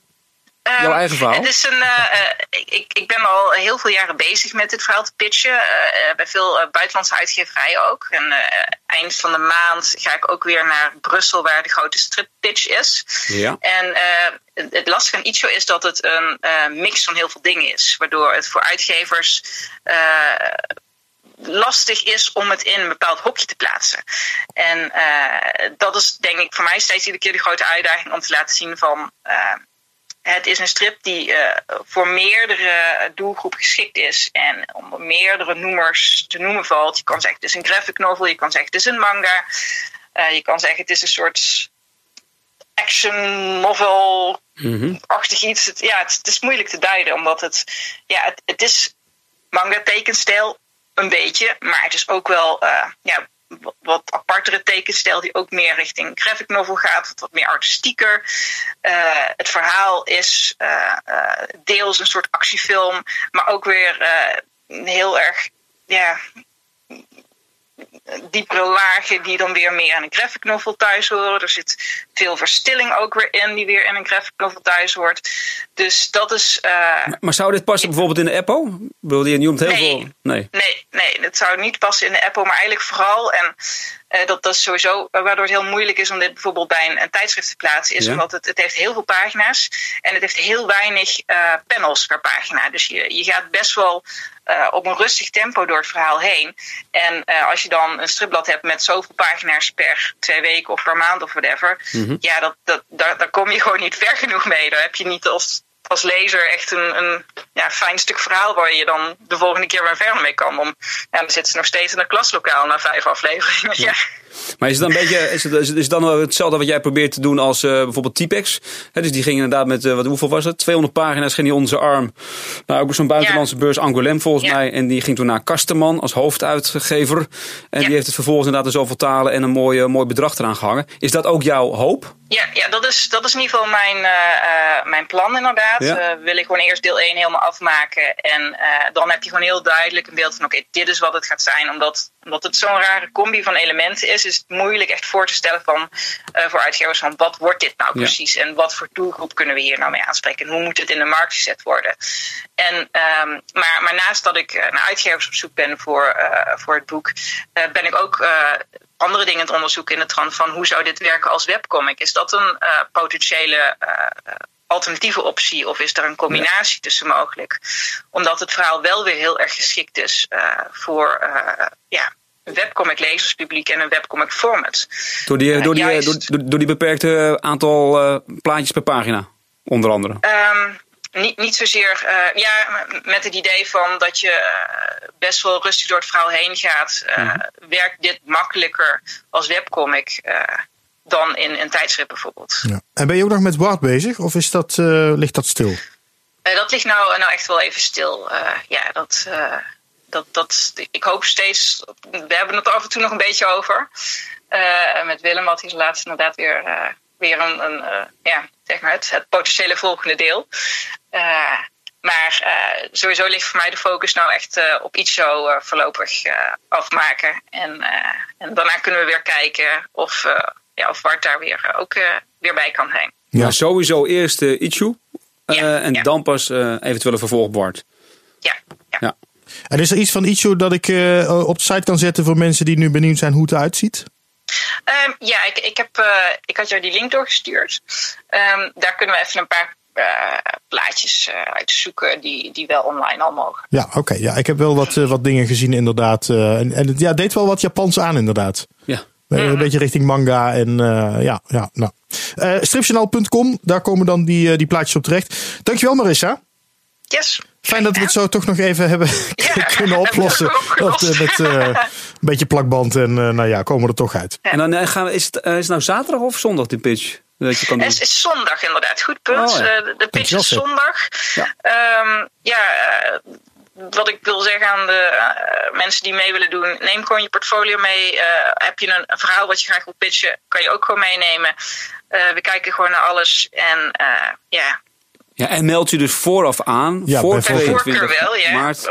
Jouw eigen verhaal? Het is een, uh, ik, ik ben al heel veel jaren bezig met dit verhaal te pitchen. Uh, bij veel buitenlandse uitgeverijen ook. En eind van de maand ga ik ook weer naar Brussel, waar de grote strippitch is. Ja. En het, het lastige aan Icho is dat het een mix van heel veel dingen is. Waardoor het voor uitgevers lastig is om het in een bepaald hokje te plaatsen. En dat is denk ik voor mij steeds iedere keer de grote uitdaging om te laten zien van het is een strip die uh, voor meerdere doelgroepen geschikt is en om meerdere noemers te noemen valt. Je kan zeggen het is een graphic novel, je kan zeggen het is een manga, uh, je kan zeggen het is een soort action novel-achtig iets. Het, ja, het, het, is moeilijk te duiden, omdat het, ja, het, het is manga tekenstijl een beetje, maar het is ook wel uh, ja, wat apartere tekenstijl die ook meer richting graphic novel gaat, wat meer artistieker. Uh, het verhaal is uh, uh, deels een soort actiefilm, maar ook weer heel erg ja, diepere lagen die dan weer meer in een graphic novel thuis horen. Er zit veel verstilling ook weer in die weer in een graphic novel thuis hoort. Dus dat is... Uh, maar, maar, zou dit passen bijvoorbeeld in de Apple? Wilde je noemt heel nee, veel... Nee. nee, nee, dat zou niet passen in de Apple, maar eigenlijk vooral... En dat, dat is sowieso waardoor het heel moeilijk is om dit bijvoorbeeld bij een, een tijdschrift te plaatsen. Is Ja. omdat het, het heeft heel veel pagina's en het heeft heel weinig uh, panels per pagina. Dus je, je gaat best wel uh, op een rustig tempo door het verhaal heen. En uh, als je dan een stripblad hebt met zoveel pagina's per twee weken of per maand of whatever. Mhm. Ja, dat, dat, daar, daar kom je gewoon niet ver genoeg mee. Daar heb je niet als, als lezer echt een, een ja, fijn stuk verhaal waar je dan de volgende keer weer verder mee kan. Om, ja, dan zitten ze nog steeds in een klaslokaal na vijf afleveringen. Ja. Maar is het dan een beetje, is het, is het, dan hetzelfde wat jij probeert te doen als uh, bijvoorbeeld Typex? He, dus die ging inderdaad met, uh, wat, hoeveel was het? 200 pagina's ging die onder zijn arm. Nou, ook zo'n buitenlandse ja. beurs, Angoulême volgens Ja. mij. En die ging toen naar Kasterman als hoofduitgever. En die heeft het vervolgens inderdaad in zoveel talen en een mooi, mooi bedrag eraan gehangen. Is dat ook jouw hoop? Ja, ja dat, is, dat is in ieder geval mijn, uh, mijn plan inderdaad. Ja. Uh, wil ik gewoon eerst deel 1 helemaal afmaken. En uh, dan heb je gewoon heel duidelijk een beeld van... oké, dit is wat het gaat zijn. Omdat, omdat het zo'n rare combi van elementen is... is het moeilijk echt voor te stellen van, voor uitgevers... van wat wordt dit nou Ja. precies? En wat voor doelgroep kunnen we hier nou mee aanspreken? En hoe moet het in de markt gezet worden? En, um, maar, maar naast dat ik naar uitgevers op zoek ben voor, voor het boek... ben ik ook andere dingen te onderzoeken in de trant van hoe zou dit werken als webcomic? Is dat een uh, potentiële uh, alternatieve optie of is er een combinatie ja. tussen mogelijk? Omdat het verhaal wel weer heel erg geschikt is uh, voor ja, een webcomic lezerspubliek en een webcomic format. Door die, door die, door, door, door die beperkte aantal plaatjes per pagina, onder andere. Um, niet, niet zozeer, uh, ja, met het idee van dat je uh, best wel rustig door het verhaal heen gaat, uh, mm-hmm. werkt dit makkelijker als webcomic dan in een tijdschrift bijvoorbeeld. Ja. En ben je ook nog met Word bezig of is dat, ligt dat stil? dat ligt nou, nou echt wel even stil. ja, dat, dat, dat, ik hoop steeds, we hebben het er af en toe nog een beetje over. met Willem had hij laatst inderdaad weer weer een, een ja, zeg maar het, het, potentiële volgende deel. Maar uh, sowieso ligt voor mij de focus nou echt op iets zo voorlopig afmaken. En, en, daarna kunnen we weer kijken of, ja, of Bart daar weer, ook weer bij kan zijn. Ja, ja sowieso eerst Ichu ja, en ja. dan pas eventuele vervolg Bart. Ja, ja. ja. En is er iets van Ichu dat ik op de site kan zetten voor mensen die nu benieuwd zijn hoe het eruit ziet? Um, ja, ik, ik, heb, uh, ik had jou die link doorgestuurd. Um, daar kunnen we even een paar uh, plaatjes uh, uitzoeken die, die wel online al mogen. Ja, oké. Okay. Ja, ik heb wel wat, wat dingen gezien inderdaad. en, en het ja, deed wel wat Japans aan inderdaad. Ja. Een beetje richting manga en ja, ja, nou. stripjournaal.com, daar komen dan die, die plaatjes op terecht. Dankjewel Marissa. Yes. Fijn dat we het zo toch nog even hebben ja, kunnen oplossen. Of, uh, met uh, een beetje plakband en uh, nou ja, komen we er toch uit. Ja. En dan gaan we, is, het, is het nou zaterdag of zondag die pitch? Dat je kan doen? Het is zondag inderdaad, goed punt. Oh, ja. de pitch is zondag. Ja, um, ja wat ik wil zeggen aan de eh, mensen die mee willen doen, neem gewoon je portfolio mee. Eh, heb je een, een verhaal wat je graag wil pitchen, kan je ook gewoon meenemen. Eh, we kijken gewoon naar alles. En eh, ja, Ja, en meld je dus vooraf aan. Ja, voor bijvoorbeeld. bij 22 voorkeur wel, ja. maart.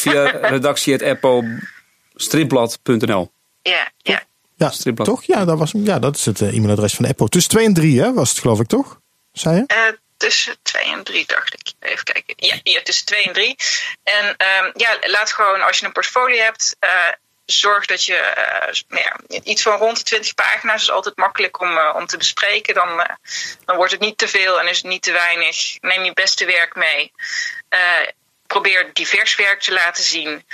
Via redactie.eppo-stripblad.nl. ja, ja. Ja, Stripblad. toch? Ja, dat, was, ja, dat is het e-mailadres van Apple. Tussen 2 en 3 hè, was het geloof ik toch? Zei je? Eh, tussen 2 en 3 dacht ik. Even kijken. Ja, ja tussen 2 en 3. En ehm, ja, laat gewoon als je een portfolio hebt. eh, zorg dat je ja, iets van rond de 20 pagina's is altijd makkelijk om, eh, om te bespreken. Dan, dan wordt het niet te veel en is het niet te weinig. Neem je beste werk mee. Probeer divers werk te laten zien.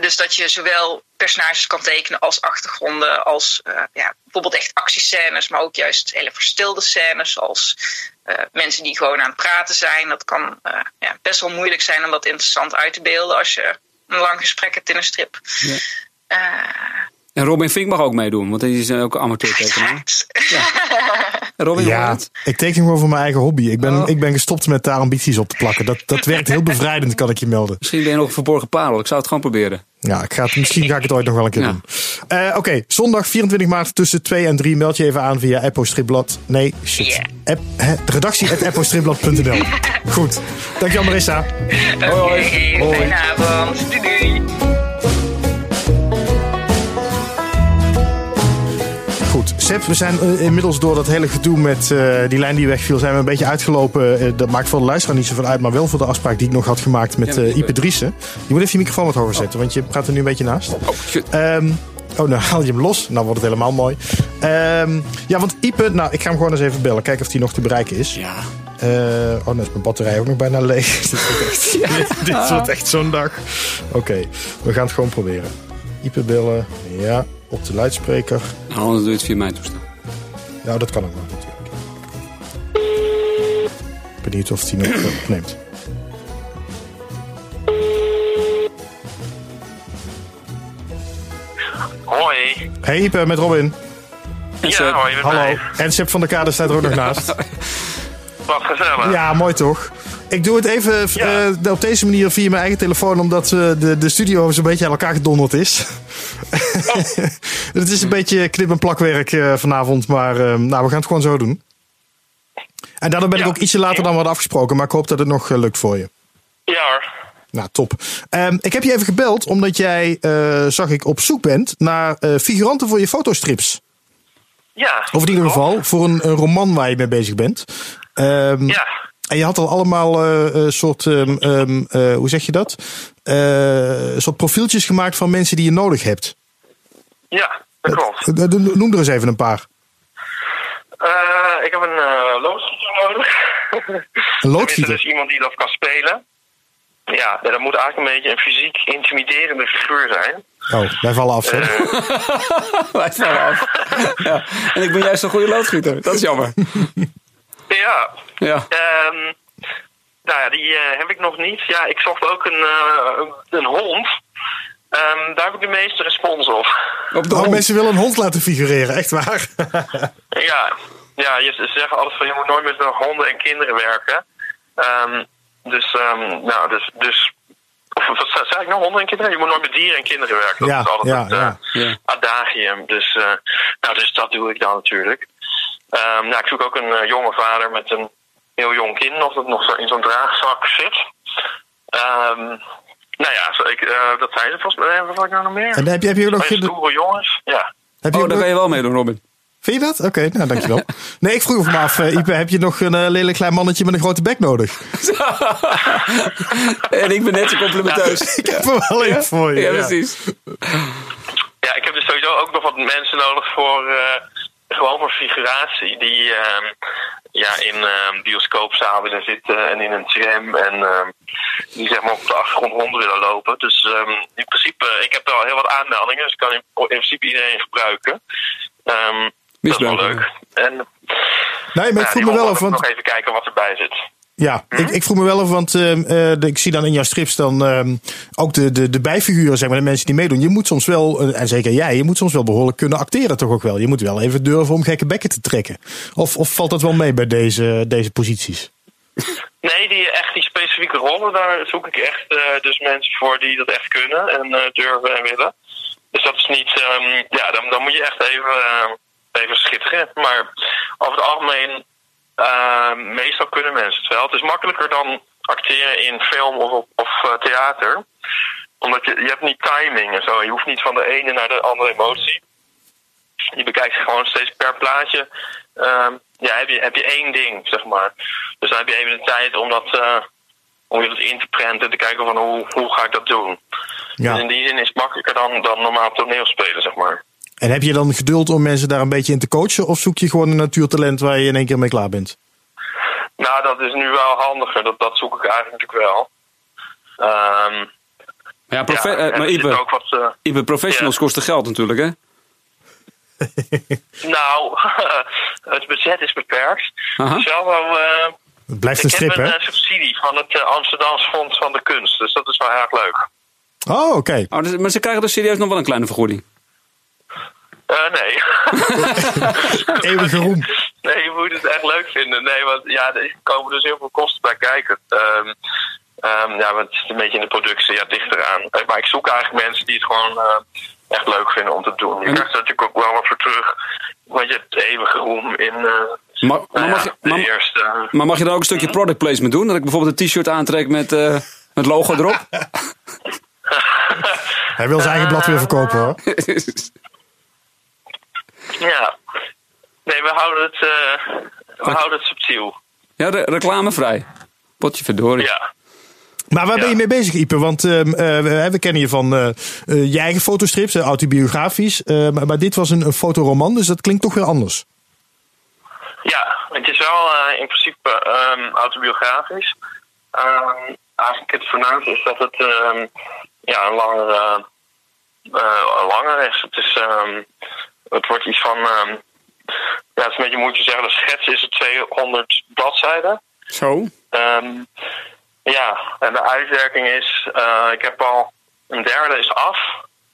Dus dat je zowel personages kan tekenen als achtergronden, als eh, ja, bijvoorbeeld echt actiescènes, maar ook juist hele verstilde scènes, als eh, mensen die gewoon aan het praten zijn. Dat kan eh, ja, best wel moeilijk zijn om dat interessant uit te beelden als je een lang gesprek hebt in een strip. Ja. En Robin Fink mag ook meedoen, want hij is ook amateurtekenaar. En Robin, Ja, ik teken gewoon voor mijn eigen hobby. Ik ben, Oh. ik ben gestopt met daar ambities op te plakken. Dat, dat werkt heel bevrijdend, kan ik je melden. Misschien ben je nog een verborgen parel. Ik zou het gewoon proberen. Ja, ik ga het, misschien ga ik het ooit nog wel een keer Ja. doen. Eh, Oké, zondag 24 maart tussen 2 en 3. Meld je even aan via Apple Stripblad. Nee, shit. Ja. App, hè, de redactie at appostripblad.nl. Goed. Dankjewel Marissa. Oké, fijne avond. Doei doei. We zijn eh, inmiddels door dat hele gedoe met eh, die lijn die wegviel, zijn we een beetje uitgelopen. Eh, dat maakt voor de luisteraar niet zoveel uit, maar wel voor de afspraak die ik nog had gemaakt met Ipe Driessen. Je moet even je microfoon wat hoger zetten, want je praat er nu een beetje naast. Oh, shit. Ehm, oh, nou haal je hem los. Nou wordt het helemaal mooi. Ehm, ja, want Ipe, nou, ik ga hem gewoon eens even bellen. Kijken of die nog te bereiken is. Ja. Oh, dan is mijn batterij ook nog bijna leeg. dit wordt echt, dit wordt echt zo'n dag. Oké, we gaan het gewoon proberen. Ipe bellen. Ja, op de luidspreker. Nou, anders doe je het via mijn toestel. Nou, dat kan ook wel natuurlijk. Benieuwd of hij nog opneemt. Hoi. Hey Ipe, met Robin. Ja, hoi, met Hallo. mij. En Sip van der Kade staat er ook nog naast. Wat gezellig. Ja, mooi toch? Ik doe het even Ja. eh, op deze manier via mijn eigen telefoon, omdat eh, de, de studio zo'n beetje aan elkaar gedonderd is. het is een beetje knip- en plakwerk eh, vanavond, maar nou, we gaan het gewoon zo doen. En daardoor ben ik ook ietsje later dan we hadden afgesproken, maar ik hoop dat het nog lukt voor je. Ja hoor. Nou, top. Ehm, ik heb je even gebeld omdat jij, zag ik, op zoek bent naar figuranten voor je fotostrips. Ja. Of in ieder geval voor een, een roman waar je mee bezig bent. Ehm, Ja. En je had al allemaal een soort, ehm, ehm, eh, hoe zeg je dat? Soort profieltjes gemaakt van mensen die je nodig hebt. Ja, dat klopt. Noem er eens even een paar. Ik heb een uh, loodgieter nodig. Een loodgieter? dus iemand die dat kan spelen. Ja, dat moet eigenlijk een beetje een fysiek intimiderende figuur zijn. Oh, wij vallen af. Hè? wij vallen af. ja. En ik ben juist een goede loodgieter. Dat is jammer. Ja. Ja. Ehm nou ja, die eh, heb ik nog niet. Ja, ik zocht ook een, eh, een, hond. Ehm, daar heb ik de meeste respons op. Op de Oh, mensen willen een hond laten figureren, echt waar. Ja, ja je, ze zeggen altijd van je moet nooit met honden en kinderen werken. Ehm, dus, ehm, nou, dus, dus of wat zei- ik nou, honden en kinderen? Je moet nooit met dieren en kinderen werken. Ja, dat is altijd ja, het eh, ja. adagium. Dus, eh, nou, dus dat doe ik dan natuurlijk. Ehm, nou, ik zoek ook een eh, jonge vader met een heel jong kind nog dat nog zo in zo'n draagzak zit. Ehm, nou ja, zo, ik, eh, dat zijn ze volgens mij. Wat had ik nou nog meer? En heb je, heb je ook nog... Stoere jongens. Ja. Heb je Oh, daar nog- kan je wel meedoen, Robin. Vind je dat? Oké, nou dankjewel. Nee, ik vroeg me af, eh, Ipe, heb je nog een eh, lelijk klein mannetje met een grote bek nodig? en ik ben net zo complimenteus. Ik heb er wel een voor je. Ja, precies. Ja, ik heb dus sowieso ook nog wat mensen nodig voor eh, gewoon voor figuratie. Die ehm, ja, in ehm bioscoopzaal willen zitten en in een tram. En ehm, die zeg maar op de achtergrond rond willen lopen. Dus ehm, in principe, ik heb er al heel wat aanmeldingen. Dus ik kan in, in principe iedereen gebruiken. Ehm, dat is wel leuk. En Nee, maar ik die me wel af, want nog even kijken wat erbij zit. Ja, ik, ik vroeg me wel af, want ehm, eh, de- ik zie dan in jouw strips dan ehm, ook de, de, de bijfiguren, zeg maar, de mensen die meedoen. Je moet soms wel, eh, en zeker jij, je moet soms wel behoorlijk kunnen acteren toch ook wel. Je moet wel even durven om gekke bekken te trekken. Of, of valt dat wel mee bij deze, deze posities? Nee, die, echt die specifieke rollen, daar zoek ik echt uh, dus mensen voor die dat echt kunnen en uh, durven en willen. Dus dat is niet, um, ja, dan, dan moet je echt even, uh, even schitteren. Maar over het algemeen, meestal kunnen mensen het wel. Het is makkelijker dan acteren in film of, of theater. Omdat je, je hebt niet timing en zo. Je hoeft niet van de ene naar de andere emotie. Je bekijkt gewoon steeds per plaatje. Um, ja, heb je, heb je één ding, zeg maar. Dus dan heb je even de tijd om dat, uh, om je dat in te prenten en te kijken van hoe, hoe ga ik dat doen. Ja. Dus in die zin is het makkelijker dan, dan normaal toneelspelen, zeg maar. En heb je dan geduld om mensen daar een beetje in te coachen? Of zoek je gewoon een natuurtalent waar je in één keer mee klaar bent? Nou, dat is nu wel handiger. Dat, dat zoek ik eigenlijk wel. Um, ja, profe ja, uh, maar Ibe, ook wat, uh, Ibe, professionals ja. kosten geld natuurlijk, hè? nou, het budget is beperkt. Wel, uh, het blijft een strip, hè? Ik heb een subsidie van het Amsterdamse Fonds van de Kunst. Dus dat is wel erg leuk. Oh, oké. Okay. Oh, dus, maar ze krijgen dus serieus nog wel een kleine vergoeding? Nee. Eeuwige roem. Nee, je moet het echt leuk vinden. Nee, want ja, er komen dus heel veel kosten bij kijken. Um, um, ja, want het is een beetje in de productie, ja, dicht eraan. Maar ik zoek eigenlijk mensen die het gewoon echt leuk vinden om te doen. Je krijgt er natuurlijk ook wel wat voor terug. Want je hebt eeuwige roem in uh, maar, maar, mag je, maar, eerste, maar mag je dan ook een stukje product placement doen? Dat ik bijvoorbeeld een t-shirt aantrek met uh, het logo erop? Hij wil zijn eigen blad weer verkopen hoor. ja. Nee, we houden het, uh, we houden het subtiel. Ja, re reclamevrij. Potje verdorie. Ja. Maar waar ben je mee bezig, Ipe? Want uh, uh, we kennen je van uh, je eigen fotostrips, autobiografisch. maar dit was een, een, fotoroman, dus dat klinkt toch weer anders. Ja, het is wel in principe um, autobiografisch. Um, eigenlijk het voornaamste is dat het um, ja, een langer, langer is. Het, is het wordt iets van... ja, het is een beetje moeilijk te zeggen. De schets is het 200 bladzijden. Zo? Ja, en de uitwerking is, uh, ik heb al een derde is af.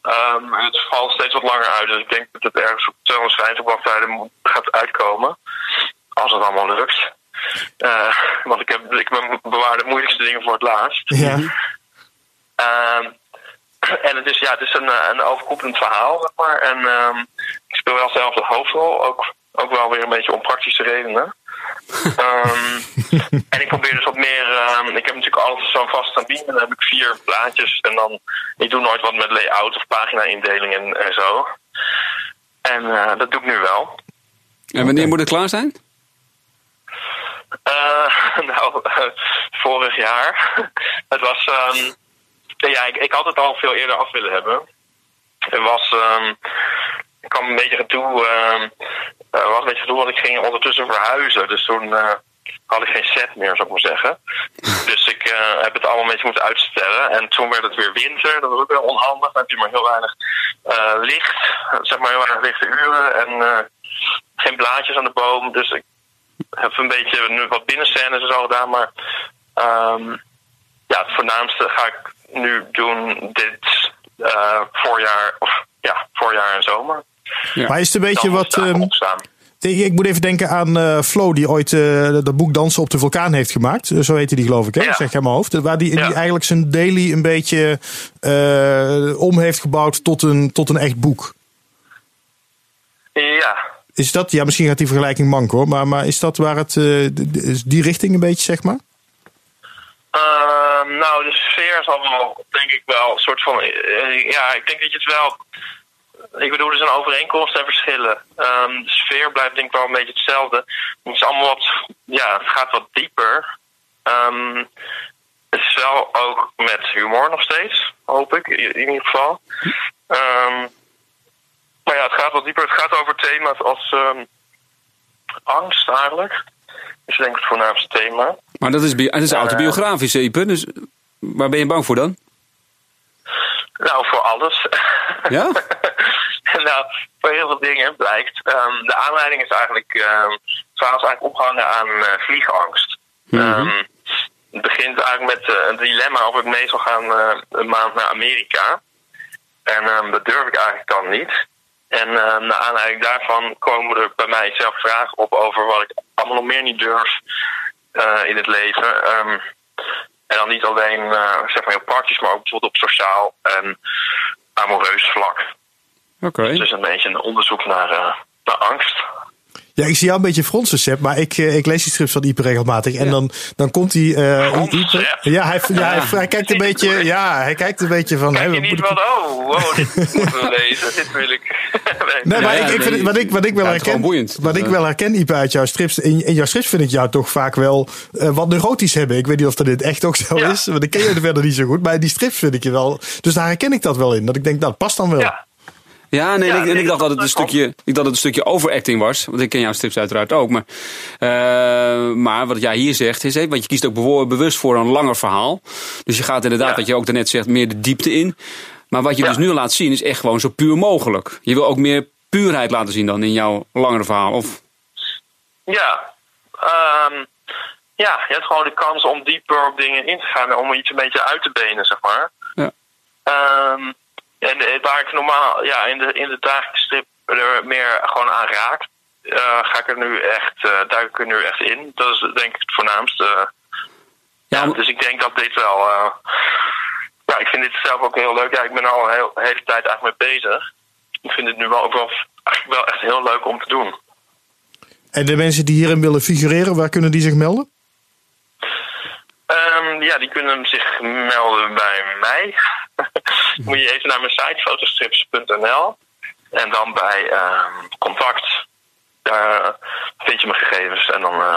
Um, het valt steeds wat langer uit, dus ik denk dat het ergens op 250 bladzijden gaat uitkomen. Als het allemaal lukt. Uh, want ik, heb, ik bewaar de moeilijkste dingen voor het laatst. Ja. Um, en het is, ja, het is een, een overkoepelend verhaal, zeg maar. En um, speel wel zelf de hoofdrol, ook, ook wel weer een beetje om praktische redenen um, en ik probeer dus wat meer. Um, ik heb natuurlijk altijd zo'n vast stabiel. Dan heb ik vier plaatjes. En dan. Ik doe nooit wat met layout of pagina-indeling en, en, zo. En uh, dat doe ik nu wel. En wanneer moet het klaar zijn? Uh, nou, uh, vorig jaar. het was. Um, ja, ik, ik had het al veel eerder af willen hebben. Het was. Ik kwam een beetje gedoe uh, was een beetje gedoe, want ik ging ondertussen verhuizen. Dus toen uh, had ik geen set meer, zou ik maar zeggen. dus ik uh, heb het allemaal een beetje moeten uitstellen. En toen werd het weer winter. Dat was ook wel onhandig. Dan heb je maar heel weinig licht. Zeg maar heel weinig lichte uren. En geen blaadjes aan de boom. Dus ik heb een beetje nu wat binnenscènes en zo gedaan. Maar um, ja, het voornaamste ga ik nu doen dit voorjaar. Of ja, voorjaar en zomer. Ja. Maar is het een beetje wat. Um, ik moet even denken aan uh, Flo, die ooit uh, dat boek Dansen op de Vulkaan heeft gemaakt. Zo heette die, geloof ik, hè? Ja. zeg ik mijn hoofd. Waar die, die eigenlijk zijn daily een beetje uh, om heeft gebouwd tot een, tot een echt boek. Ja. Is dat, ja, misschien gaat die vergelijking mank hoor, maar, maar is dat waar het, is die richting een beetje, zeg maar? Ehm, nou, de sfeer is allemaal, denk ik wel, een soort van. ja, ik denk dat je het wel ik bedoel, er zijn overeenkomsten en verschillen. Um, de sfeer blijft denk ik wel een beetje hetzelfde. Het is allemaal wat, ja, het gaat wat dieper. Um, het is wel ook met humor nog steeds, hoop ik, in ieder geval. Um, maar ja, het gaat wat dieper. Het gaat over thema's als angst eigenlijk. Dat is denk ik het voornaamste thema. Maar dat is, dat is autobiografisch, Epe. Dus waar ben je bang voor dan? Nou, voor alles. Ja? nou, voor heel veel dingen blijkt. Um, de aanleiding is eigenlijk, um, verhaal is eigenlijk opgehangen aan uh, vliegangst. Mm -hmm. het begint eigenlijk met uh, een dilemma of ik mee zal gaan uh, een maand naar Amerika. En dat durf ik eigenlijk dan niet. En naar aanleiding daarvan komen er bij mij zelf vragen op over wat ik allemaal nog meer niet durf. eh, in het leven. En dan niet alleen eh, zeg maar heel praktisch, maar ook bijvoorbeeld op sociaal en amoureus vlak. Oké. Dus een beetje een onderzoek naar, eh, naar angst. Ja, ik zie jou een beetje fronsen, Sepp, maar ik, eh, ik lees die strips van Ieper regelmatig. En Ja. dan, dan komt hij... eh, Fronsen, Ieper- Sepp? ja, hij, ja, hij, hij kijkt een beetje... Ja, hij kijkt een beetje van... Kijk hè, je wat niet moet ik- van, oh, wow, dit moeten we lezen, dit wil ik. Nee, maar Ja, ik, ik vind, nee, wat, ik, wat ik wel herken, boeiend. wat ik eh, wel herken, Ipe, uit jouw strips, in, in jouw strips vind ik jou toch vaak wel eh, wat neurotisch hebben. Ik weet niet of dat dit echt ook zo Ja. is, want ik ken je er verder niet zo goed. Maar in die strips vind ik je wel, dus daar herken ik dat wel in. Dat ik denk, dat past dan wel. ja, Ja, nee, Ja, en ik, en nee, ik dacht dat het een stukje, ik dacht dat het een stukje overacting was. Want ik ken jouw strips uiteraard ook. Maar, eh, maar wat jij hier zegt is, want je kiest ook bewust voor een langer verhaal. Dus je gaat inderdaad, wat je ook daarnet zegt, meer de diepte in. Maar wat je dus nu laat zien is echt gewoon zo puur mogelijk. Je wil ook meer puurheid laten zien dan in jouw langere verhaal. Of, ja. Ehm, ja, je hebt gewoon de kans om dieper op dingen in te gaan om iets een beetje uit te benen, zeg maar. Ja. Ehm, en eh, waar ik normaal ja, in, de, in de dagelijkse strip er meer gewoon aan raak, eh, ga ik er nu echt, eh duik ik er nu echt in. Dat is denk ik het voornaamste. ja, Ja, dus ik denk dat dit wel. eh, ja, ik vind dit zelf ook heel leuk. Ja, ik ben er al een heel, hele tijd eigenlijk mee bezig. Ik vind het nu wel, ook wel, eigenlijk wel echt heel leuk om te doen. En de mensen die hierin willen figureren, waar kunnen die zich melden? Ehm, ja, die kunnen zich melden bij mij. Moet je even naar mijn site fotostrips.nl en dan bij ehm, contact. Daar vind je mijn gegevens en dan eh,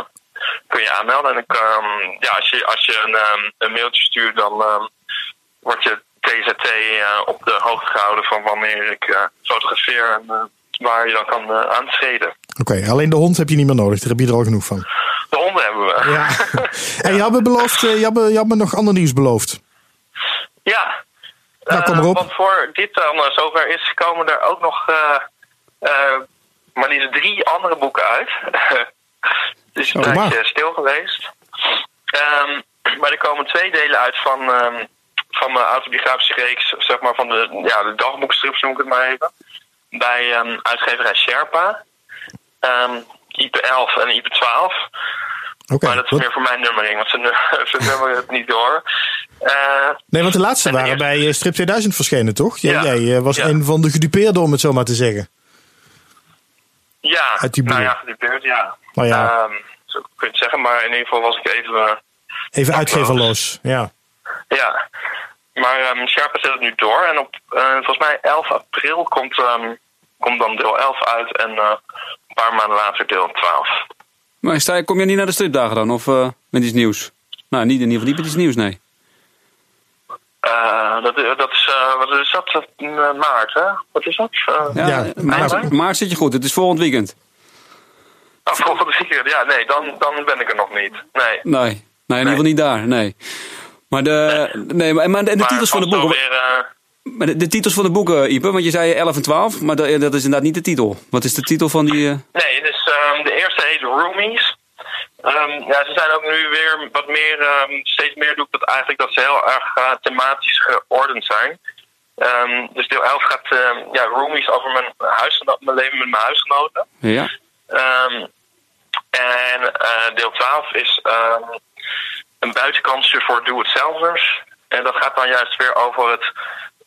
kun je aanmelden. En ik, ehm, ja, als je, als je een, een mailtje stuurt, dan wordt je TZT eh, op de hoogte gehouden van wanneer ik eh, fotografeer en eh, waar je dan kan eh, aantreden. Oké, alleen de hond heb je niet meer nodig, daar heb je er al genoeg van. De honden hebben we. Ja. en je had me beloofd, eh, je had me, je had me nog ander nieuws beloofd. Ja. Nou, kom Eh, erop. Want voor dit dan eh, zover is, komen er ook nog eh, eh, maar liefst drie andere boeken uit. Het is een Oh, maar. stil geweest. Ehm, maar er komen twee delen uit van, ehm, van mijn autobiografische reeks, zeg maar van de, ja, de dagboekstrips noem ik het maar even. Bij ehm, uitgeverij Sherpa. IP 11 en IP 12. Oké. Maar dat is wat- meer voor mijn nummering, want ze, nu- ze nummeren het niet door. Eh, Nee, want de laatste En de waren eerste- bij eh, Strip 2000 verschenen, toch? Jij, Ja. jij eh, was Ja. een van de gedupeerden, om het zo maar te zeggen. Ja, Uit die nou ja, gedupeerd, ja. Nou ja. Ehm, zo kun je het zeggen, maar in ieder geval was ik even... Even uitgeverloos. Ja. ja, maar Sharpa zet het nu door. En op, volgens mij 11 april komt, ehm, komt dan deel 11 uit. En een paar maanden later deel 12. maar sta, je- kom je niet naar de stripdagen dan? Of eh, met iets nieuws? Nou, niet in ieder geval niet met iets nieuws, nee. Eh, dat, dat is, eh, wat is dat? Eh, maart, hè? Wat is dat? Eh, Ja, Ja, maart, maar- maart zit je goed. Het is volgend weekend. oh, volgende weekend. Ja, nee, dan, dan ben ik er nog niet. Nee. Nee, nee in ieder geval niet daar. Nee. Maar de, nee, maar, maar de, de Maar titels van de boeken. Weer, eh, Maar de, de titels van de boeken, Ipe, want je zei 11 en 12, maar dat, dat is inderdaad niet de titel. Wat is de titel van die. eh, Nee, dus ehm, de eerste heet Roomies. Ehm, ja, ze zijn ook nu weer wat meer, ehm, steeds meer doe ik dat eigenlijk dat ze heel erg eh, thematisch geordend zijn. Dus deel 11 gaat, ja, Roomies over mijn, huisgeno- mijn leven met mijn huisgenoten. ja. En eh, deel 12 is een buitenkansje voor doe-het-zelvers. En dat gaat dan juist weer over het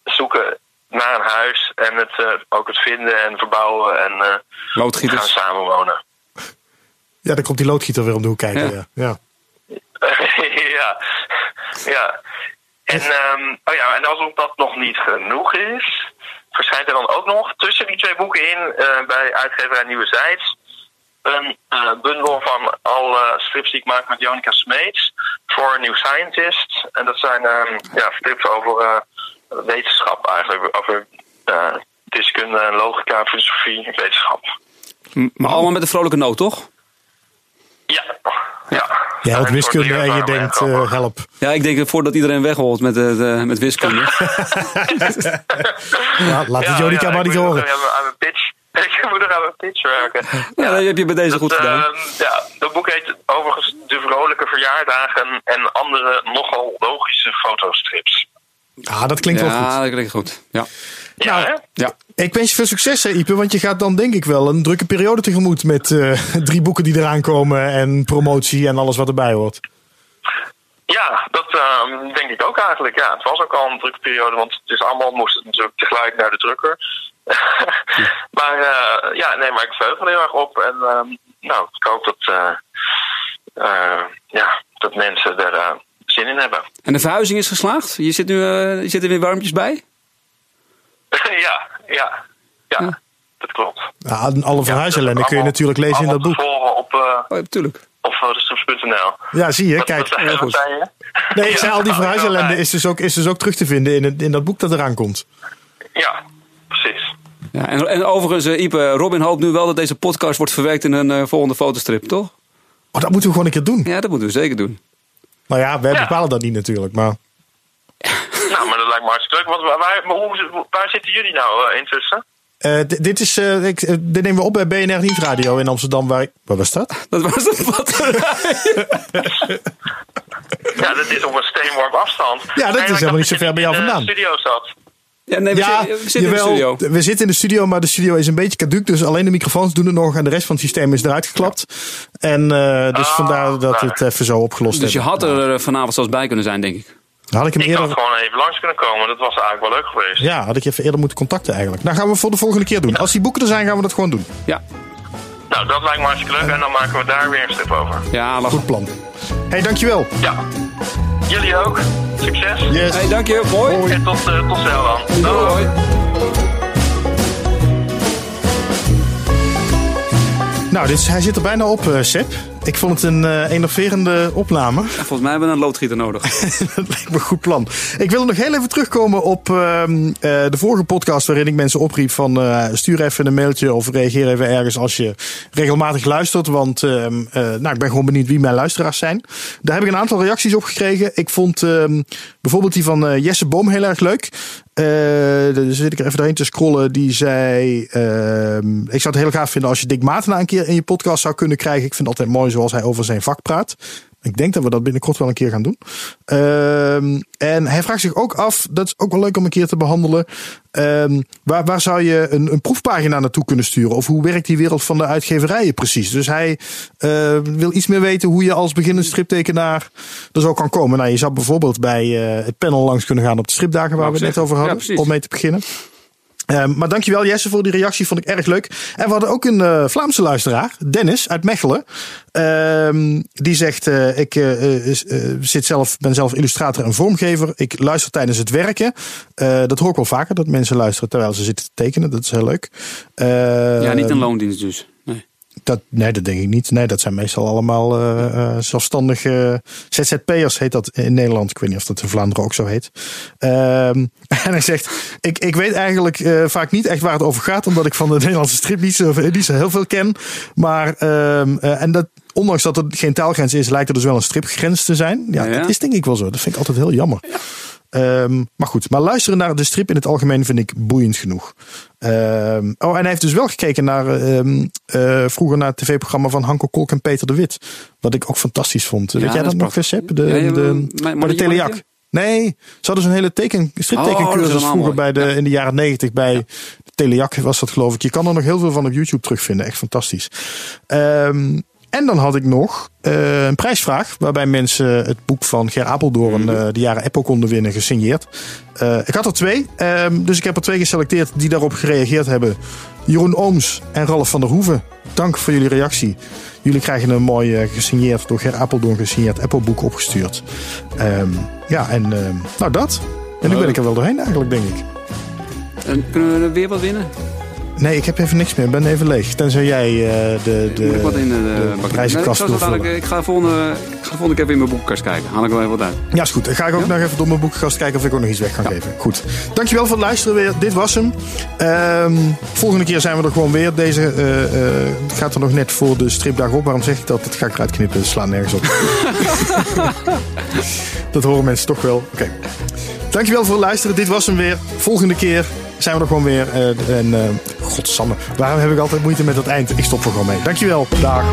zoeken naar een huis en het, eh, ook het vinden en verbouwen en eh, gaan samenwonen. ja, dan komt die loodgieter weer om de hoek kijken. Ja. Ja. Ja. En, ehm, oh ja, en als dat nog niet genoeg is, verschijnt er dan ook nog tussen die twee boeken in eh, bij uitgeverij Nieuwe Zijds een eh, bundel van alle strips die ik maak met Jonica Smeets voor New Scientist. En dat zijn ehm, ja, strips over eh, wetenschap eigenlijk, over eh, wiskunde, en logica, filosofie, wetenschap. Maar allemaal met een vrolijke noot, toch? Ja, ja. Je helpt wiskunde en je denkt, en eh, help. Ja, ik denk voordat iedereen wegholt met, de- met wiskunde. Ja, laat het Jonica ja, maar niet horen. nog even aan mijn pitch. Ik moet nog aan mijn pitch werken. ja, dat heb je bij deze goed gedaan. ehm, ja, dat boek heet overigens De Vrolijke Verjaardagen en andere nogal logische fotostrips. Ah, dat klinkt wel Ja, goed. dat klinkt goed. Ja. Ja, hè? ja. Ik wens je veel succes, hè, Ipe, want je gaat dan denk ik wel een drukke periode tegemoet met eh, drie boeken die eraan komen en promotie en alles wat erbij hoort. Ja, dat ehm, denk ik ook eigenlijk. Ja, het was ook al een drukke periode, want het is allemaal moest het natuurlijk tegelijk naar de drukker. maar eh, ja, nee, maar ik verheug me er heel erg op. En ehm, nou, ik hoop dat, eh, eh, ja, dat mensen er eh, zin in hebben. En de verhuizing is geslaagd? Je zit nu eh, je zit er weer warmpjes bij? ja, ja, ja, Ja. dat klopt. Ja, alle verhuisellende Ja, kun je natuurlijk lezen in dat boek. op, eh Oh, natuurlijk. op fotostrips.nl. Ja, zie je, kijk. Goed. je? Nee, ik zei al die Ja, verhuisellende ja, is dus ook, is dus ook terug te vinden in, het, in dat boek dat eraan komt. Ja, precies. Ja, en, en overigens, eh, Ipe, Robin hoopt nu wel dat deze podcast wordt verwerkt in een eh, volgende fotostrip, toch? Oh, dat moeten we gewoon een keer doen. Ja, dat moeten we zeker doen. Nou ja, wij Ja. bepalen dat niet natuurlijk, maar... Nou, maar dat lijkt me hartstikke leuk. Want waar, hoe, waar zitten jullie nou eh, intussen? Eh, dit, is, eh, ik, eh, dit nemen we op bij BNR Nieuwsradio in Amsterdam. Waar, waar was dat? Dat was de batterij. Ja, dat is op een steenworp afstand. Ja, dat is helemaal niet zo ver bij jou vandaan. in de studio zat. Ja, nee, we, ja, zitten, we zitten in de studio. We zitten in de studio, maar de studio is een beetje caduc. Dus alleen de microfoons doen het nog en de rest van het systeem is eruit geklapt. En eh, dus Oh, vandaar dat we het even zo opgelost Dus je hebben. had er eh, vanavond zelfs bij kunnen zijn, denk ik. Had ik hem Ik had gewoon even langs kunnen komen. Dat was eigenlijk wel leuk geweest. Ja, had ik je even eerder moeten contacten eigenlijk. Nou gaan we voor de volgende keer doen. Als die boeken er zijn, gaan we dat gewoon doen. Ja, Nou, dat lijkt me hartstikke leuk. En dan maken we daar weer een strip over. ja lachen. Goed plan. hey, dankjewel. Ja. Jullie ook. Succes. Yes. Hey, dank je. Mooi. En tot, eh, tot snel dan. Doei. Hoi. Nou, dit hij zit er bijna op, eh Seb. Ik vond het een enerverende opname. Ja, volgens mij hebben we een loodgieter nodig. dat lijkt me een goed plan. Ik wil nog heel even terugkomen op ehm, eh, de vorige podcast waarin ik mensen opriep van stuur even een mailtje of reageer even ergens als je regelmatig luistert. Want ehm, eh, nou, ik ben gewoon benieuwd wie mijn luisteraars zijn. Daar heb ik een aantal reacties op gekregen. Ik vond ehm, bijvoorbeeld die van Jesse Boom heel erg leuk. Eh dus zit ik er even doorheen te scrollen. Die zei: ehm, Ik zou het heel gaaf vinden als je Dick Matena een keer in je podcast zou kunnen krijgen. Ik vind het altijd mooi zoals hij over zijn vak praat. Ik denk dat we dat binnenkort wel een keer gaan doen. Ehm, en hij vraagt zich ook af, dat is ook wel leuk om een keer te behandelen. ehm, waar, waar zou je een, een proefpagina naartoe kunnen sturen? Of hoe werkt die wereld van de uitgeverijen precies? Dus hij eh, wil iets meer weten hoe je als beginnend striptekenaar er zo kan komen. Nou, je zou bijvoorbeeld bij eh, het panel langs kunnen gaan op de stripdagen waar we het net over hadden. om mee te beginnen. Ehm, maar dankjewel Jesse voor die reactie, vond ik erg leuk. En we hadden ook een eh, Vlaamse luisteraar, Dennis uit Mechelen. Ehm, die zegt, eh, ik eh, zit zelf, ben zelf illustrator en vormgever. Ik luister tijdens het werken. Dat hoor ik wel vaker, dat mensen luisteren terwijl ze zitten te tekenen. Dat is heel leuk. Ja, niet Ehm, een loondienst dus. Nee. dat, nee, dat denk ik niet. Nee, dat zijn meestal allemaal eh, eh, zelfstandige ZZP'ers, heet dat in Nederland. Ik weet niet of dat in Vlaanderen ook zo heet. Ehm, en hij zegt, ik, ik weet eigenlijk eh, vaak niet echt waar het over gaat, omdat ik van de Nederlandse strip niet zo, niet zo heel veel ken. Maar, ehm, eh, en dat, ondanks dat er geen taalgrens is, lijkt er dus wel een stripgrens te zijn. Ja, Ja, ja. dat is denk ik wel zo. Dat vind ik altijd heel jammer. Ehm, maar goed, maar luisteren naar de strip in het algemeen vind ik boeiend genoeg. Ehm, oh, en hij heeft dus wel gekeken naar ehm, eh, vroeger naar het tv-programma van Hanko Kolk en Peter de Wit. Wat ik ook fantastisch vond. Weet jij dat nog, prachtig. Sepp? De, Ja, ja, de, maar- de. Mannetje? Nee, ze hadden zo'n hele teken, Oh, striptekencursus helemaal vroeger bij de, Ja. in de jaren negentig bij de Telejac was dat geloof ik. Je kan er nog heel veel van op YouTube terugvinden. Echt fantastisch. En dan had ik nog eh, een prijsvraag waarbij mensen het boek van Ger Apeldoorn, Mhm. eh, de jaren Apple konden winnen, gesigneerd. Eh, ik had er twee, ehm, dus ik heb er twee geselecteerd die daarop gereageerd hebben. Jeroen Ooms en Ralf van der Hoeven. Dank voor jullie reactie. Jullie krijgen een mooi gesigneerd, door Ger Apeldoorn gesigneerd Apple boek opgestuurd. Ehm, ja, en ehm, nou dat. En nu ben ik er wel doorheen eigenlijk, denk ik. En kunnen we er weer wat winnen? Nee, ik heb even niks meer. Ik ben even leeg. Tenzij jij eh, de, de, Moet ik wat in de, de prijzenkast Nee, ik, dadelijk, vullen. ik ga de volgende, ik ga de volgende keer weer in mijn boekenkast kijken. Haal ik wel even wat uit. Ja, is goed. Dan ga ik ook nog even door mijn boekenkast kijken of ik ook nog iets weg kan geven. Goed. Dankjewel voor het luisteren weer. Dit was hem. Ehm, volgende keer zijn we er gewoon weer. Deze eh, eh, gaat er nog net voor de stripdag op. Waarom zeg ik dat? Dat ga ik eruit knippen. Dat slaat nergens op. dat horen mensen toch wel. Oké. Dankjewel voor het luisteren. Dit was hem weer. Volgende keer zijn we er gewoon weer. Eh, en uh, godsamme. Waarom heb ik altijd moeite met dat eind? Ik stop er gewoon mee. Dankjewel. Dag.